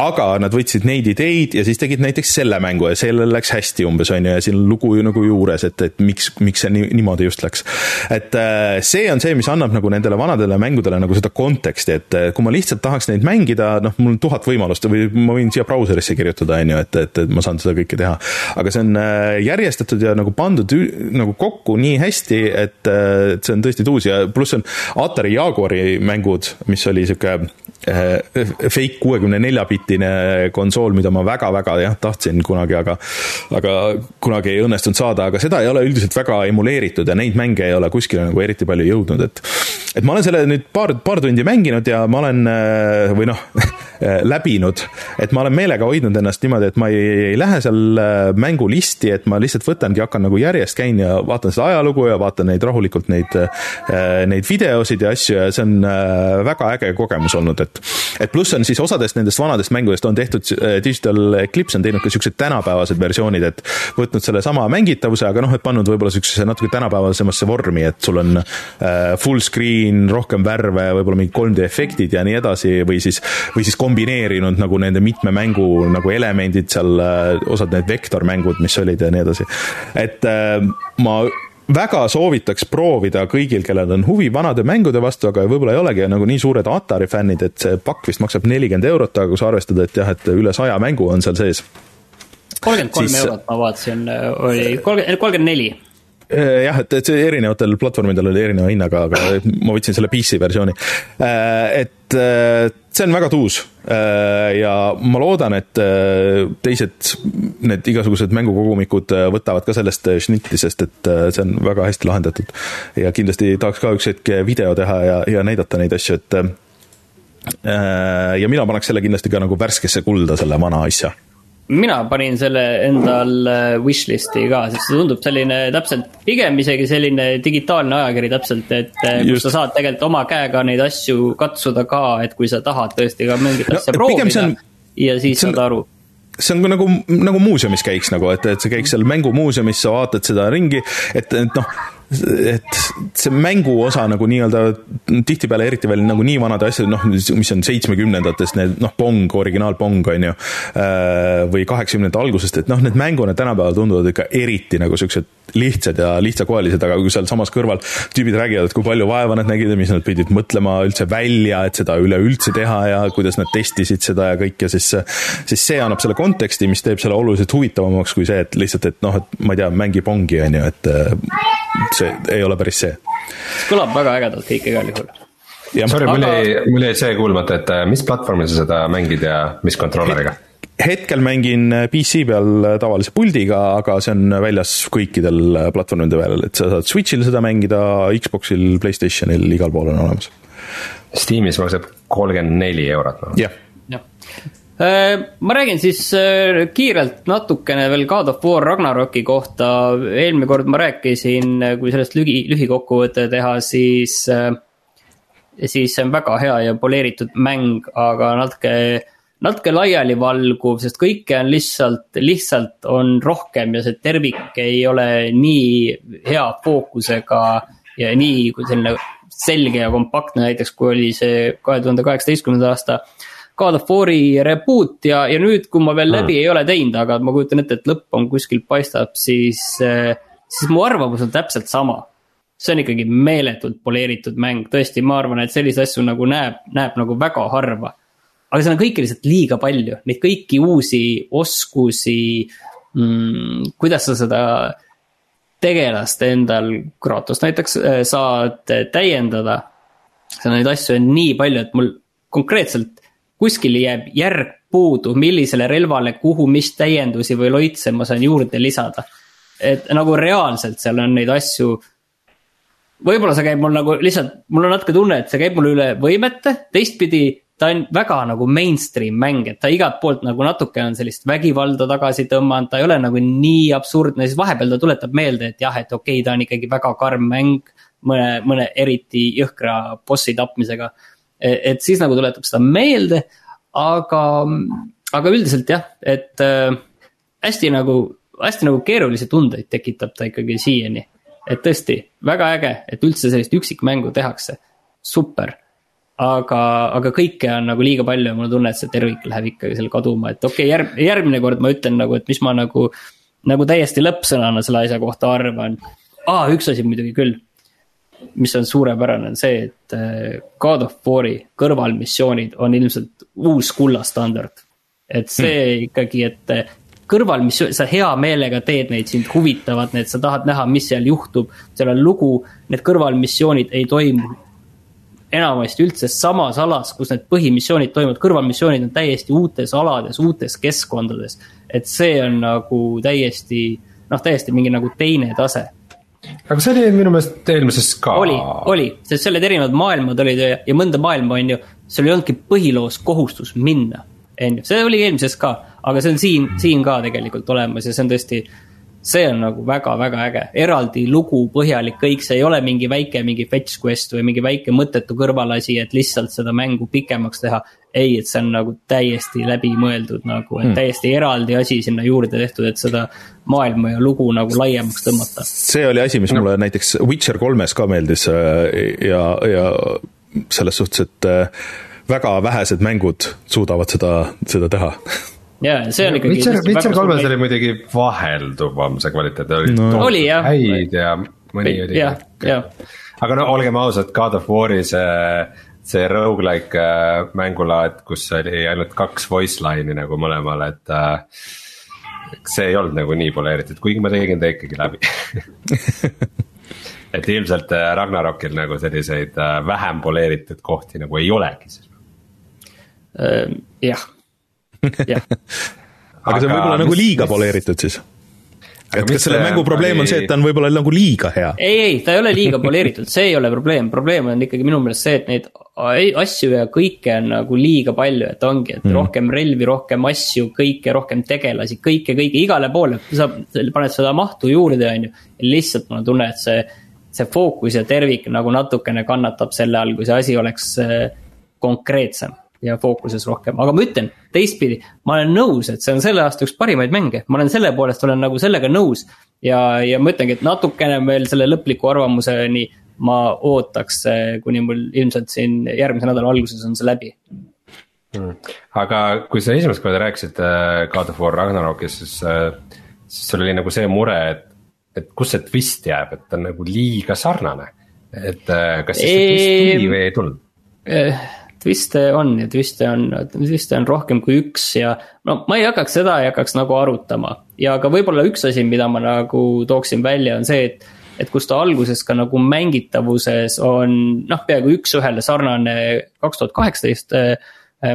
A: aga nad võtsid neid ideid ja siis tegid näiteks selle mängu ja sellel läks hästi umbes, on ju, ja siin lugu ju nagu juures, et, et miks, miks see nii, niimoodi just läks. et äh, see on see, mis annab nagu nendele vanadele mängudele nagu seda konteksti, et kui ma lihtsalt tahaks neid mängida, noh, mul on tuhat võimalust või ma võin siia brauserisse kirjutada, on ju, et, et, et ma saan seda kõike teha. aga see on äh, järjestatud ja nagu pandud nagu kokku nii hästi, et, et see on tõesti tuus ja pluss on Atari Jaguari mängud, mis oli sihuke fake kuuekümne nelja bitti gigabitine konsool, mida ma väga-väga jah, tahtsin kunagi, aga aga kunagi ei õnnestunud saada, aga seda ei ole üldiselt väga emuleeritud ja neid mänge ei ole kuskile nagu eriti palju jõudnud, et et ma olen selle nüüd paar, paar tundi mänginud ja ma olen või noh läbinud, et ma olen meelega hoidnud ennast niimoodi, et ma ei, ei lähe seal mängulisti, et ma lihtsalt võtangi, hakkan nagu järjest käin ja vaatan seda ajalugu ja vaatan neid rahulikult neid, neid videosid ja asju ja see on väga äge kogemus olnud, et et pluss on siis osadest nendest vanadest mängudest on tehtud, äh, Digital Eclipse on teinud ka siuksed tänapäevased versioonid, et võtnud sellesama mängitavuse, aga noh, et pannud võib-olla siuksesse natuke tänapäevasemasse vormi, et sul on äh, full screen, rohkem värve, võib-olla mingid 3D efektid ja nii edasi või siis, või siis kombineerinud nagu nende mitme mängu nagu elemendid seal, äh, osad need vektormängud, mis olid ja nii edasi. et ma väga soovitaks proovida kõigil, kellel on huvi vanade mängude vastu, aga võib-olla ei olegi nagu nii suured Atari fännid, et see pakk vist maksab nelikümmend eurot, aga kui sa arvestad, et jah, et üle saja mängu on seal sees.
B: kolmkümmend kolm eurot ma vaatasin, oli kolmkümmend, kolmkümmend neli
A: äh, jah, et, et see erinevatel platvormidel oli erineva hinnaga, aga ma võtsin selle PC versiooni. Äh, et äh, see on väga tuus äh, ja ma loodan, et äh, teised need igasugused mängukogumikud äh, võtavad ka sellest šnitti, sest et see on väga hästi lahendatud. ja kindlasti tahaks ka üks hetk video teha ja, ja näidata neid asju, et ja mina paneks selle kindlasti ka nagu värskesse kulda, selle vana asja
B: mina panin selle endal wishlist'i ka, sest see tundub selline täpselt, pigem isegi selline digitaalne ajakiri täpselt, et eh, kus sa saad tegelikult oma käega neid asju katsuda ka, et kui sa tahad tõesti ka mingit no, asja proovida on, ja siis saad aru.
A: see on nagu, nagu muuseumis käiks nagu, et, et sa käiks seal mängumuuseumis, sa vaatad seda ringi, et, et noh et see mängu osa nagu nii-öelda tihtipeale eriti veel nagu nii vanade asjade, noh, mis on seitsmekümnendatest, need noh, Pong, originaal Pong on ju, äh, või kaheksakümnendate algusest, et noh, need mängud tänapäeval tunduvad ikka eriti nagu siuksed lihtsad ja lihtsakoelised, aga kui sealsamas kõrval tüübid räägivad, kui palju vaeva nad nägid ja mis nad pidid mõtlema üldse välja, et seda üleüldse teha ja kuidas nad testisid seda ja kõik ja siis, siis see annab selle konteksti, mis teeb selle oluliselt huvitavamaks kui see, et lihtsalt, et noh, et ma ei tea, mängi Pongi on ju, et see ei ole päris see.
B: kõlab väga ägedalt kõik igal juhul.
C: Sorry aga..., mul jäi, mul jäi see kuulmata, et äh, mis platvormil sa seda mängid ja mis kontrolleriga?
A: hetkel mängin äh, PC peal äh, tavalise puldiga, aga see on väljas kõikidel platvormide peal, et sa saad Switch'il seda mängida, Xbox'il, Playstationil, igal pool on olemas.
C: Steamis maksab kolmkümmend neli eurot.
A: jah
B: Äh, ma räägin siis äh, kiirelt natukene veel God of War Ragnaroki kohta. eelmine kord ma rääkisin, äh, kui sellest lühi, lühikokkuvõte teha, siis, siis see on väga hea ja poleeritud mäng, aga natuke, natuke laialivalguv, sest kõike on lihtsalt, lihtsalt on rohkem ja see tervik ei ole nii hea fookusega ja nii selline selge ja kompaktne, näiteks kui oli see kahe tuhande kaheksateistkümnenda aasta God of War'i reboot ja, ja nüüd, kui ma veel läbi mm. ei ole teinud, aga ma kujutan ette, et lõpp on kuskil paistab, siis, eh, siis mu arvamus on täpselt sama. see on ikkagi meeletult poleeritud mäng, tõesti, ma arvan, et selliseid asju nagu näeb, näeb nagu väga harva. aga seal on kõike lihtsalt liiga palju, neid kõiki uusi oskusi mm,, kuidas sa seda tegelast endal, Kratos näiteks, eh, saad täiendada. seal neid asju on nii palju, et mul konkreetselt kuskil jääb järg puudu, millisele relvale, kuhu, mis täiendusi või loitse ma saan juurde lisada. et nagu reaalselt seal on neid asju. võib-olla see käib mul nagu lihtsalt, mul on natuke tunne, et see käib mul üle võimete, teistpidi ta on väga nagu mainstream mäng, et ta igalt poolt nagu natuke on sellist vägivalda tagasi tõmmanud, ta ei ole nagu nii absurdne, siis vahepeal ta tuletab meelde, et jah, et okei okay,, ta on ikkagi väga karm mäng. mõne, mõne eriti jõhkra bossi tapmisega et siis nagu tuletab seda meelde, aga, aga üldiselt jah, et äh, hästi nagu, hästi nagu keerulisi tundeid tekitab ta ikkagi siiani. et tõesti, väga äge, et üldse sellist üksikmängu tehakse, super. aga, aga kõike on nagu liiga palju ja mul on tunne, et see tervik läheb ikkagi seal kaduma, et okei okay,, järg, järgmine kord ma ütlen nagu, et mis ma nagu. nagu täiesti lõppsõnana selle asja kohta arvan. aa, üks asi muidugi küll. Mis on suurepärane, on see, et äh, God of War'i kõrvalmissioonid on ilmselt uus kullastandard. et see hmm. ikkagi, et äh, kõrvalmissioon, sa hea meelega teed neid, sind huvitavad need, sa tahad näha, mis seal juhtub. seal on lugu, need kõrvalmissioonid ei toimu enamasti üldse samas alas, kus need põhimissioonid toimuvad, kõrvalmissioonid on täiesti uutes alades, uutes keskkondades. et see on nagu täiesti, noh, täiesti mingi nagu teine tase.
C: Aga see oli minu meelest eelmises ka.
B: oli, oli, sest seal olid erinevad maailmad olid ja, ja mõnda maailma on ju, sul ei olnudki põhiloos kohustus minna, on ju, see oli eelmises ka, aga see on siin, siin ka tegelikult olemas ja see on tõesti see on nagu väga-väga äge, eraldi lugu, põhjalik kõik, see ei ole mingi väike mingi fetch quest või mingi väike mõttetu kõrvalasi, et lihtsalt seda mängu pikemaks teha. Ei, et see on nagu täiesti läbimõeldud nagu, et hmm. täiesti eraldi asi sinna juurde tehtud, et seda maailma ja lugu nagu laiemaks tõmmata.
A: see oli asi, mis mulle no. näiteks Witcher kolmes ka meeldis äh, ja, ja selles suhtes, et äh, väga vähesed mängud suudavad seda, seda teha
B: ja see on ikkagi.
C: Witcher, Witcher kolmes oli muidugi vahelduvam see kvaliteet, oli
B: no. oli jah.
C: häid ja mõni oli.
B: jah, jah.
C: aga no olgem ausad, God of War'i see, see rogu-like äh, mängulaad, kus oli ainult kaks voice line'i nagu mõlemal, et äh, see ei olnud nagu nii poleeritud, kuigi ma tegin ta ikkagi läbi et ilmselt äh, Ragnarokil nagu selliseid äh, vähem poleeritud kohti nagu ei olegi siis.
B: jah
A: jah aga see on võib-olla nagu liiga poleeritud siis? Et kas selle mängu probleem on see, et ta on võib-olla nagu liiga hea?
B: ei, ei, ta ei ole liiga poleeritud, see ei ole probleem, probleem on ikkagi minu meelest see, et neid asju ja kõike on nagu liiga palju, et ongi, et mm. rohkem relvi, rohkem asju, kõike, rohkem tegelasi, kõike, kõike, igale poole, sa paned seda mahtu juurde, on ju. lihtsalt mul on tunne, et see, see fookus ja tervik nagu natukene kannatab selle all, kui see asi oleks äh, konkreetsem ja fookuses rohkem, aga ma ütlen teistpidi, ma olen nõus, et see on selle aasta üks parimaid mänge, ma olen selle poolest olen nagu sellega nõus. ja, ja ma ütlengi, et natukene veel selle lõpliku arvamuseni ma ootaks, kuni mul ilmselt siin järgmise nädala alguses on see läbi
C: hmm.. aga kui sa esimest korda rääkisid äh, God of War Ragnarokis, siis, äh, siis sul oli nagu see mure, et, et kus see twist jääb, et ta on nagu liiga sarnane. et kas siis see twist tuli või ei tulnud?
B: Twiste on ja twiste on, twiste on rohkem kui üks ja no ma ei hakkaks seda, ei hakkaks nagu arutama. ja ka võib-olla üks asi, mida ma nagu tooksin välja, on see, et, et kus ta alguses ka nagu mängitavuses on noh, peaaegu üks-ühele sarnane kaks tuhat kaheksateist äh,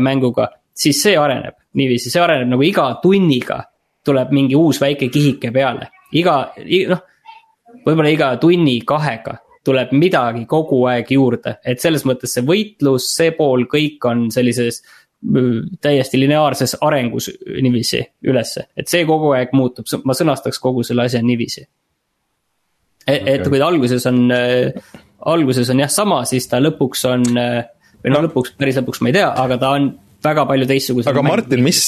B: mänguga, siis see areneb. Niiviisi, see areneb nagu iga tunniga tuleb mingi uus väike kihike peale, iga, noh võib-olla iga tunni-kahega tuleb midagi kogu aeg juurde, et selles mõttes see võitlus, see pool, kõik on sellises täiesti lineaarses arengus niiviisi ülesse, et see kogu aeg muutub, ma sõnastaks kogu selle asja niiviisi. et okay., et kui ta alguses on äh,, alguses on jah sama, siis ta lõpuks on äh, või noh no., lõpuks, päris lõpuks ma ei tea, aga ta on väga palju teistsuguseid.
A: aga Martin, mis,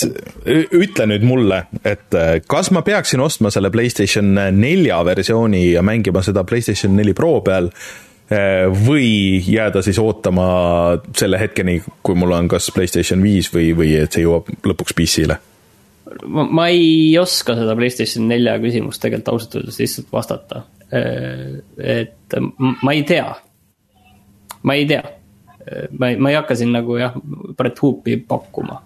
A: ütle nüüd mulle, et äh, kas ma peaksin ostma selle Playstation nelja versiooni ja mängima seda Playstation neli Pro peal äh, või jääda siis ootama selle hetkeni, kui mul on kas Playstation viis või, või et see jõuab lõpuks PC-le?
B: ma ei oska seda Playstation nelja küsimust tegelikult ausalt öeldes lihtsalt vastata. Äh, et ma ei tea, ma ei tea ma ei, ma ei hakka siin nagu jah, Brett Hoopi pakkuma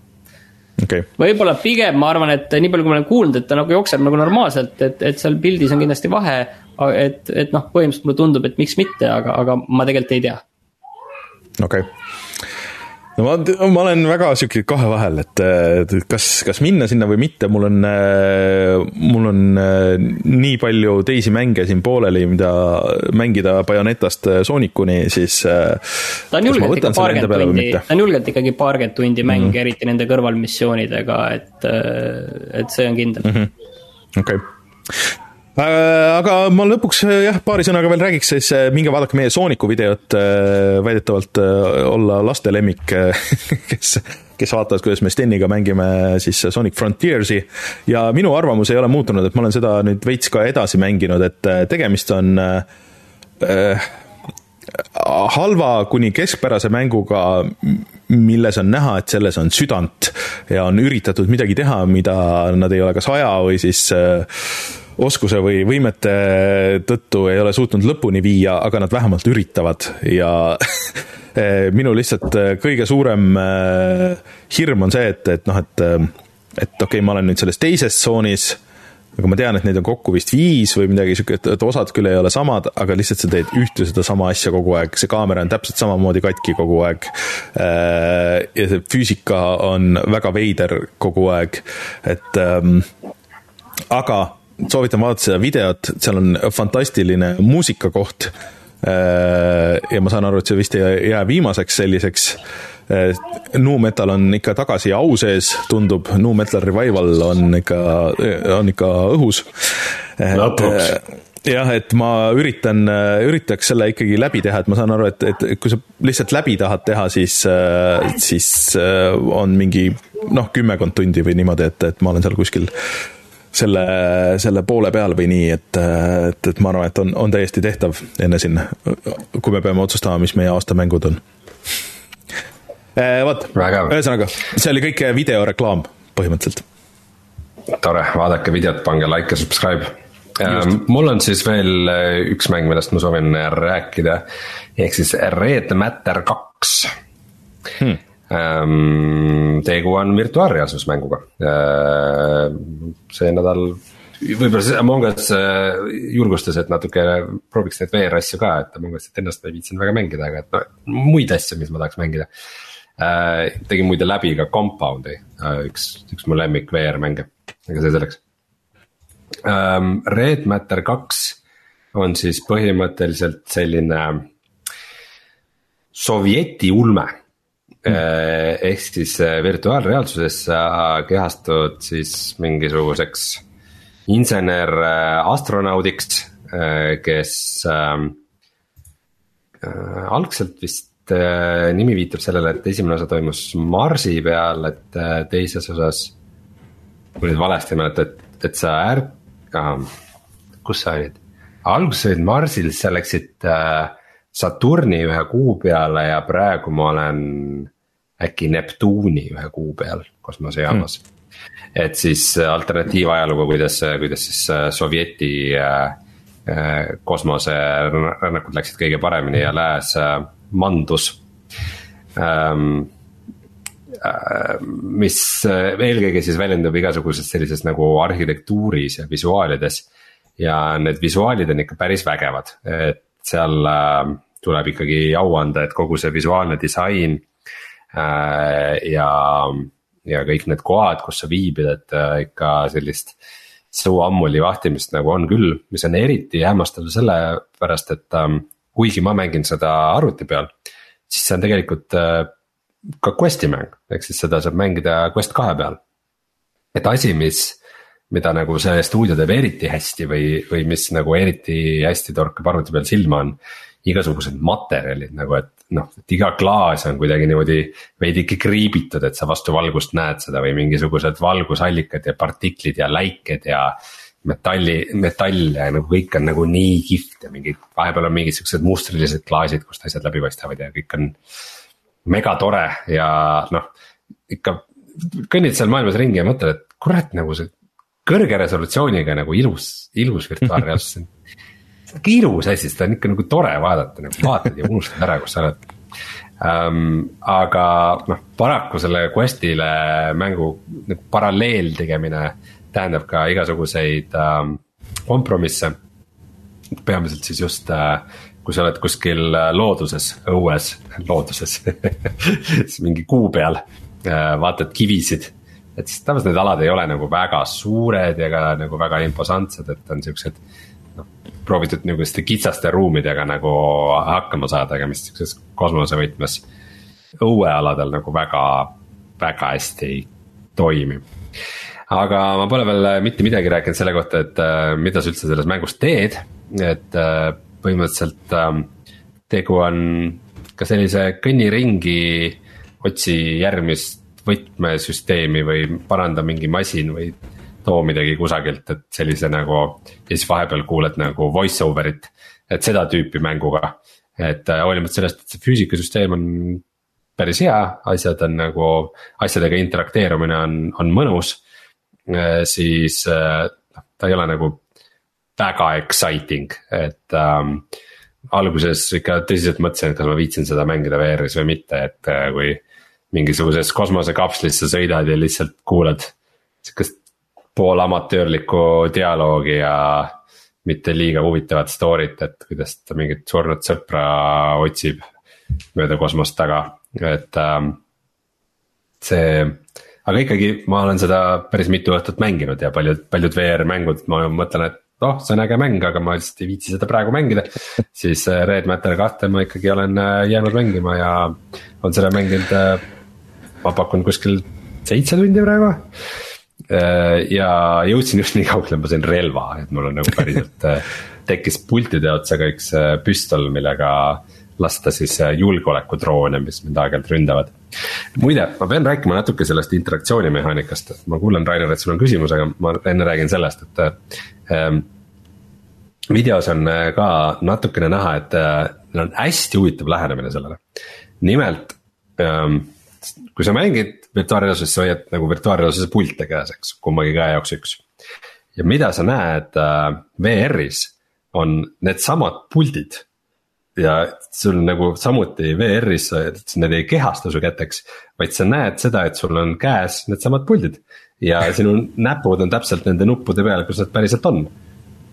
A: okay..
B: võib-olla pigem ma arvan, et nii palju, kui ma olen kuulnud, et ta nagu jookseb nagu normaalselt, et, et seal pildis on kindlasti vahe. et, et noh, põhimõtteliselt mulle tundub, et miks mitte, aga, aga ma tegelikult ei tea.
A: okei okay no ma, ma olen väga sihuke kahe vahel, et kas, kas minna sinna või mitte, mul on, mul on nii palju teisi mänge siin pooleli, mida mängida Bayonetast Soonicuni, siis.
B: ta on julgelt ikka paarkümmend tundi, ta on julgelt ikkagi paarkümmend tundi mäng mm, -hmm. eriti nende kõrvalmissioonidega, et, et see on kindel.
A: Mhm. okei aga ma lõpuks äh, jah, paari sõnaga veel räägiks, siis äh, minge vaadake meie Sooniku videot, väidetavalt olla laste lemmik, kes, kes vaatavad, kuidas me Steniga mängime siis Sonic Frontiers'i. ja minu arvamus ei ole muutunud, et ma olen seda nüüd veits ka edasi mänginud, et tegemist on äh, halva kuni keskpärase mänguga, milles on näha, et selles on südant ja on üritatud midagi teha, mida nad ei ole kas aja või siis äh, oskuse või võimete tõttu ei ole suutnud lõpuni viia, aga nad vähemalt üritavad. Ja minu lihtsalt äh, kõige suurem äh, hirm on see, et, et noh, et et okei okay,, ma olen nüüd selles teises tsoonis aga ma tean, et neid on kokku vist viis või midagi sihuke, et osad küll ei ole samad, aga lihtsalt sa teed ühte sedasama asja kogu aeg, see kaamera on täpselt samamoodi katki kogu aeg. Ja see füüsika on väga veider kogu aeg, et ähm, aga soovitan vaadata seda videot, seal on fantastiline muusikakoht. Äh, ja ma saan aru, et see vist ei jää viimaseks selliseks Eh, nu metal on ikka tagasi au sees, tundub, nu metal revival on ikka, on ikka õhus.
C: lõpuks
A: eh, jah, et ma üritan, üritaks selle ikkagi läbi teha, et ma saan aru, et, et kui sa lihtsalt läbi tahad teha, siis, siis on mingi noh, kümmekond tundi või niimoodi, et, et ma olen seal kuskil selle, selle poole peal või nii, et, et, et ma arvan, et on, on täiesti tehtav enne sinna, kui me peame otsustama, mis meie aastamängud on. Eh, vot, ühesõnaga, see oli kõik videoreklaam põhimõtteliselt.
C: tore, vaadake videot, pange like ja subscribe. Ähm, mul on siis veel äh, üks mäng, millest ma soovin rääkida, ehk siis Red Matter kaks. Hmm.. Ähm, tegu on virtuaalreaalsusmänguga. Äh, see nädal võib-olla see Among Us äh, julgustas, et natuke prooviks neid VR asju ka, et Among Us'it ennast ei viitsinud väga mängida, aga et no muid asju, mis ma tahaks mängida äh,. tegin muide läbi ka Compound'i äh,, üks, üks mu lemmik VR-mänge, aga see selleks. Red Matter kaks on siis põhimõtteliselt selline sovjeti ulme. Ehk siis äh, virtuaalreaalsuses sa kehastud siis mingisuguseks insener äh, astronaudiks, kes äh, algselt vist nimi viitab sellele, et esimene osa toimus Marsi peal, et teises osas. kui nüüd valesti ei mäleta, et, et sa ärk- äh,, kus sa olid? alguses olid Marsil, siis sa läksid äh, Saturni ühe kuu peale ja praegu ma olen äkki Neptuuni ühe kuu peal kosmosejaamas mm et siis alternatiivajalugu, kuidas, kuidas siis äh, Sovjeti äh, äh, kosmoserännakud läksid kõige paremini ja lääs mandus. Ähm, mis eelkõige siis väljendub igasuguses sellises nagu arhitektuuris ja visuaalides. ja need visuaalid on ikka päris vägevad, et seal tuleb ikkagi au anda, et kogu see visuaalne disain ja, ja kõik need kohad, kus sa viibid, et ikka sellist suu ammuli vahtimist nagu on küll, mis on eriti hämmastav sellepärast, et ähm, kuigi ma mängin seda arvuti peal, siis see on tegelikult äh, ka quest'i mäng, ehk siis seda saab mängida Quest kahe peal. et asi, mis, mida nagu see stuudio teeb eriti hästi või, või mis nagu eriti hästi torkab arvuti peal silma on. Igasugused materjalid nagu, et noh, et iga klaas on kuidagi niimoodi veidike kriibitud, et sa vastu valgust näed seda või mingisugused valgusallikad ja partiklid ja läiked ja metalli, metall ja nagu kõik on nagu nii kihvt ja mingid, vahepeal on mingid siuksed mustrilised klaasid, kust asjad läbi paistavad ja kõik on megatore ja noh, ikka kõnnid seal maailmas ringi ja mõtled, et kurat, nagu see kõrge resolutsiooniga nagu ilus, ilus virtuaalreaalsus sihuke ilus asi, seda on ikka nagu tore vaadata, nagu vaatad ja unustad ära, kus sa oled um,. aga noh, paraku selle Quest'ile mängu nagu paralleel tegemine tähendab ka igasuguseid äh, kompromisse. peamiselt siis just äh, kui sa oled kuskil äh, looduses, õues, looduses siis mingi kuu peal äh, vaatad kivisid. et siis tavaliselt need alad ei ole nagu väga suured ka nagu väga imposantsed, et on siuksed noh, proovitud niisuguste kitsaste ruumidega nagu hakkama saada, aga mis siukses kosmosevõtmes õuealadel nagu väga, väga hästi ei toimi. Aga ma pole veel mitte midagi rääkinud selle kohta, et äh, mida sa üldse selles mängus teed, et äh, põhimõtteliselt äh, tegu on ka sellise kõnni ringi, otsi järgmist võtmesüsteemi või paranda mingi masin või too midagi kusagilt, et sellise nagu. ja siis vahepeal kuuled nagu voice over'it, et seda tüüpi mänguga. et äh, hoolimata sellest, et see füüsikasüsteem on päris hea, asjad on nagu, asjadega interakteerumine on, on mõnus. siis noh, ta ei ole nagu väga exciting, et ähm, alguses ikka tõsiselt mõtlesin, et kas ma viitsin seda mängida VR-is või mitte, et kui mingisuguses kosmosekapslis sa sõidad ja lihtsalt kuulad sihukest poolamatöörlikku dialoogi ja mitte liiga huvitavat story't, et kuidas ta mingit surnud sõpra otsib mööda kosmost taga, et ähm, see. aga ikkagi ma olen seda päris mitu õhtut mänginud ja paljud, paljud VR mängud, ma mõtlen, et noh, see on äge mäng, aga ma lihtsalt ei viitsi seda praegu mängida. siis äh, Red Matter kahte ma ikkagi olen äh, jäänud mängima ja on seda mänginud, äh, ma pakun kuskil seitse tundi praegu ja jõudsin just nii kaugele, ma sain relva, et mul on nagu päriselt äh, tekkis pultide otsaga üks äh, püstol, millega lasta siis julgeolekudroone, mis mind aeg-ajalt ründavad. muide, ma pean rääkima natuke sellest interaktsiooni mehaanikast, ma kuulen, Rainer, et sul on küsimus, aga ma enne räägin sellest, et ähm,. videos on ka natukene näha, et neil on hästi huvitav lähenemine sellele. nimelt ähm, kui sa mängid virtuaalreaalsuses, sa hoiad nagu virtuaalreaalsuse pilte käes, eks, kummagi käe jaoks üks. ja mida sa näed äh, VR-is, on needsamad puldid. ja sul nagu samuti VR-is, need ei kehasta su käteks, vaid sa näed seda, et sul on käes needsamad puldid. ja sinu näpud on täpselt nende nuppude peal, kus nad päriselt on.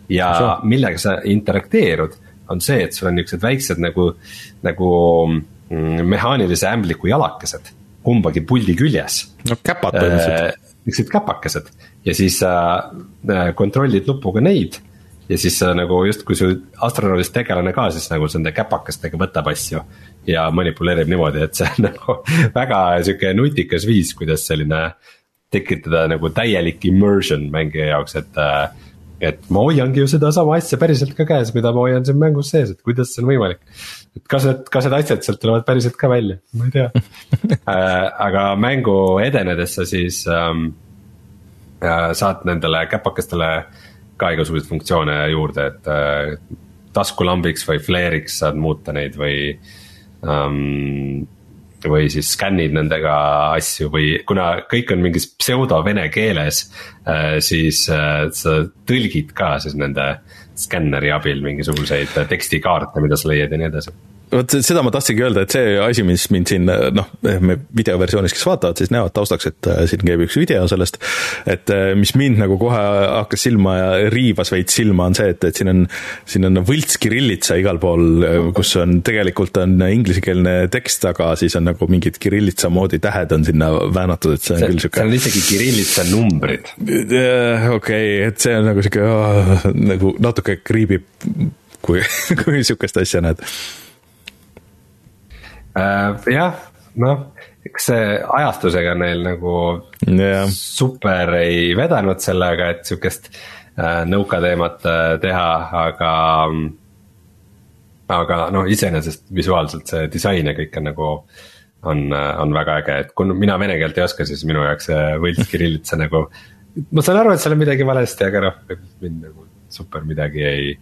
C: ja millega sa interakteerud, on see, et sul on niuksed väiksed nagu, nagu mm, mehaanilise ämbliku jalakesed kumbagi puldi küljes.
A: no käpad põhimõtteliselt.
C: niisugused käpakesed ja siis sa äh, kontrollid nupuga neid. ja siis sa nagu justkui su astronaudist tegelane ka siis nagu nende käpakestega võtab asju. ja manipuleerib niimoodi, et see on nagu väga sihuke nutikas viis, kuidas selline tekitada nagu täielik immersion mängija jaoks, et äh, et ma hoiangi ju sedasama asja päriselt ka käes, mida ma hoian siin mängus sees, et kuidas see on võimalik. et kas need, kas need asjad sealt tulevad päriselt ka välja, ma ei tea äh, aga mängu edenedes sa siis ähm, äh, saad nendele käpakestele ka igasuguseid funktsioone juurde, et äh, taskulambiks või flare'iks saad muuta neid või ähm, või siis skännid nendega asju või kuna kõik on mingis pseudo-vene keeles. Äh, siis äh, sa tõlgid ka siis nende skänneri abil mingisuguseid tekstikaarte, mida sa leiad ja nii edasi
A: vot seda ma tahtsingi öelda, et see asi, mis mind siin noh, me videoversioonis, kes vaatavad, siis näevad taustaks, et äh, siin käib üks video sellest. et äh, mis mind nagu kohe hakkas silma ja riivas veits silma, on see, et, et siin on, siin on võlts kirillitsa igal pool, äh, kus on tegelikult on inglisekeelne tekst, aga siis on nagu mingid kirillitsa moodi tähed on sinna väänatud, et see on
C: see,
A: küll sihuke.
C: seal on isegi kirillitsa numbrid.
A: okei okay,, et see on nagu sihuke oh, nagu natuke kriibib, kui, kui sihukest asja näed.
C: Jah, noh, eks see ajastusega neil nagu
A: yeah.
C: super ei vedanud sellega, et sihukest äh, nõukateemat äh, teha, aga. aga noh, iseenesest visuaalselt see disain ja kõik on nagu on, on väga äge, et kui mina vene keelt ei oska, siis minu jaoks see võlts kirillitsa nagu. ma saan aru, et seal on midagi valesti, aga noh, mind nagu super midagi ei,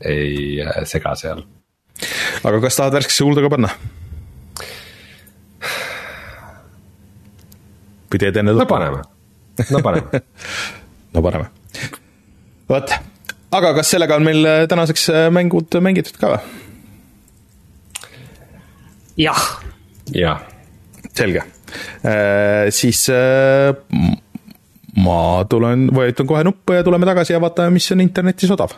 C: ei äh, sega seal.
A: aga kas tahad värskesse huulde ka panna? Või teed enne
C: no paneme, no paneme
A: no paneme. vot, aga kas sellega on meil äh, tänaseks äh, mängud mängitud ka või?
B: jah.
C: jah.
A: selge äh,, siis äh, ma tulen, vajutan kohe nuppu ja tuleme tagasi ja vaatame, mis on internetis odav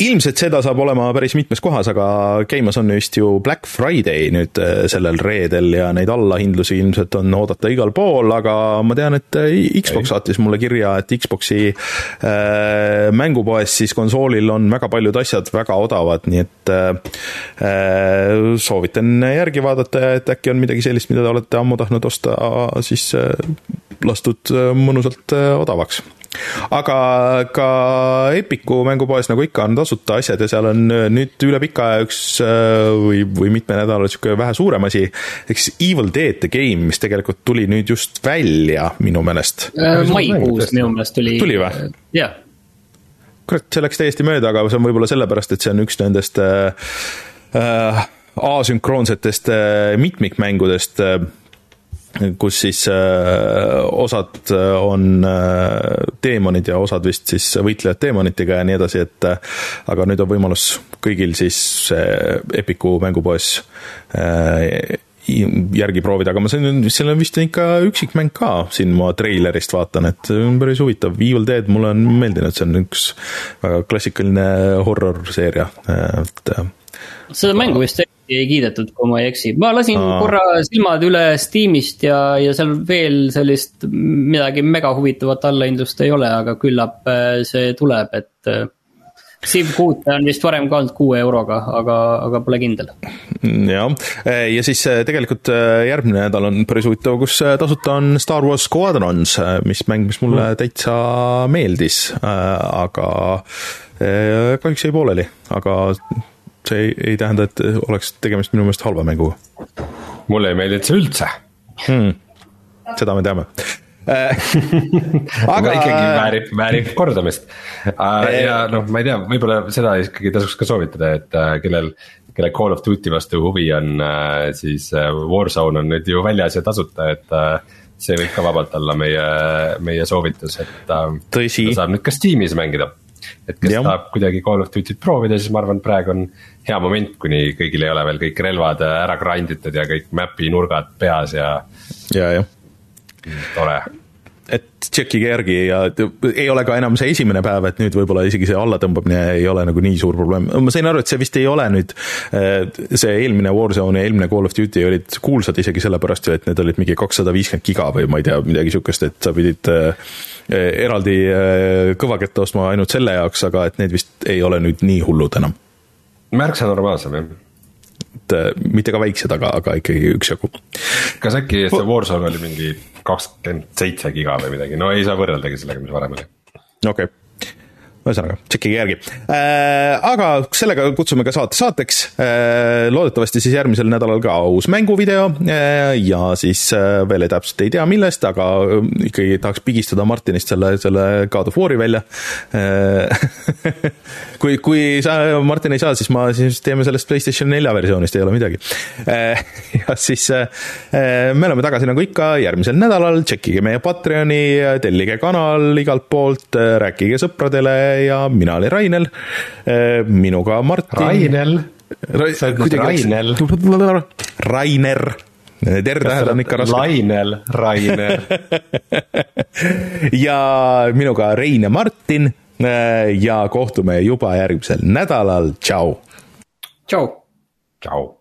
A: ilmselt seda saab olema päris mitmes kohas, aga käimas on just ju Black Friday nüüd eh, sellel reedel ja neid allahindlusi ilmselt on oodata igal pool, aga ma tean, et eh, Xbox saatis mulle kirja, et Xbox'i äh, mängupoes siis konsoolil on väga paljud asjad väga odavad, nii et äh, soovitan järgi vaadata, et äkki on midagi sellist, mida te olete ammu tahtnud osta, siis äh, lastud mõnusalt odavaks aga ka Epiku mängupoes nagu ikka on tasuta asjad ja seal on nüüd üle pika aja üks või, või mitme nädala sihuke vähe suurem asi. ehk siis Evil Dead the Game, mis tegelikult tuli nüüd just välja minu meelest
B: äh,. maikuus minu meelest tuli.
A: tuli või?
B: jah.
A: kurat, see läks täiesti mööda, aga see on võib-olla sellepärast, et see on üks nendest äh, äh, asünkroonsetest äh, mitmikmängudest äh, kus siis äh, osad äh, on äh, teemonid ja osad vist siis võitlejad teemonitega ja nii edasi, et aga nüüd on võimalus kõigil siis Epiku mängupoes äh, järgi proovida, aga ma sain, seal on vist ikka üksikmäng ka, siin ma treilerist vaatan, et on päris huvitav, Evil Dead mulle on meeldinud, see on üks väga klassikaline horror seeria, et
B: seda mängu vist ei kiidetud, kui ma ei eksi, ma lasin Aa. korra silmad üle Steamist ja, ja seal veel sellist midagi mega huvitavat allahindlust ei ole, aga küllap äh, see tuleb, et äh, Civ kuute on vist varem ka olnud kuue euroga, aga, aga pole kindel.
A: jah, ja siis äh, tegelikult järgmine nädal on päris huvitav, kus tasuta on Star Wars Squadrons, mis mäng, mis mulle mm. täitsa meeldis, aga kahjuks jäi pooleli, aga see ei, ei tähenda, et oleks tegemist minu meelest halva mänguga.
C: mulle ei meeldinud see üldse
A: hmm.. seda me teame
C: aga ikkagi väärib, väärib kordamist. ja noh, ma ei tea, võib-olla seda ikkagi tasuks ka soovitada, et äh, kellel, kellel Call of Duty vastu huvi on, äh, siis äh, Warzone on nüüd ju väljas ja tasuta, et see võib ka vabalt olla meie, meie soovitus, et
A: Tõsi.
C: saab nüüd ka Steamis mängida et kes ja. tahab kuidagi Call of Duty't proovida, siis ma arvan, praegu on hea moment, kuni kõigil ei ole veel kõik relvad ära grind itud ja kõik map'i nurgad peas ja.
A: ja, jah.
C: tore
A: et tšekkige järgi ja ei ole ka enam see esimene päev, et nüüd võib-olla isegi see allatõmbamine ei ole nagu nii suur probleem. ma sain aru, et see vist ei ole nüüd, see eelmine Warzone ja eelmine Call of Duty olid kuulsad isegi sellepärast ju, et need olid mingi kakssada viiskümmend giga või ma ei tea, midagi sihukest, et sa pidid Eh, eraldi eh, kõvakette ostma ainult selle jaoks, aga et need vist ei ole nüüd nii hullud enam.
C: märksa normaalsem jah.
A: et eh, mitte ka väiksed, aga, aga ikkagi üksjagu.
C: kas äkki see Warzone oli mingi kakskümmend seitse giga või midagi, no ei saa võrreldagi sellega, mis varem oli.
A: okei okay ühesõnaga, tšekkige järgi äh,. aga sellega kutsume ka saate saateks äh,. loodetavasti siis järgmisel nädalal ka uus mänguvideo äh, ja siis äh, veel ei täpselt ei tea millest, aga äh, ikkagi tahaks pigistada Martinist selle, selle God of War'i välja äh, kui, kui sa, Martin ei saa, siis ma, siis teeme sellest Playstation nelja versioonist, ei ole midagi äh,. ja siis äh, me oleme tagasi nagu ikka järgmisel nädalal, tšekkige meie Patreoni, tellige kanal igalt poolt, rääkige sõpradele ja mina olin Rainel, eh, minuga Martin.
C: Rainel Ra, sa ütled Rainel.
A: Rainer ter-tähed on ikka raske.
C: Lainel, Rainer
A: ja minuga Rein ja Martin eh, ja kohtume juba järgmisel nädalal, tšau.
B: tšau.
C: tšau.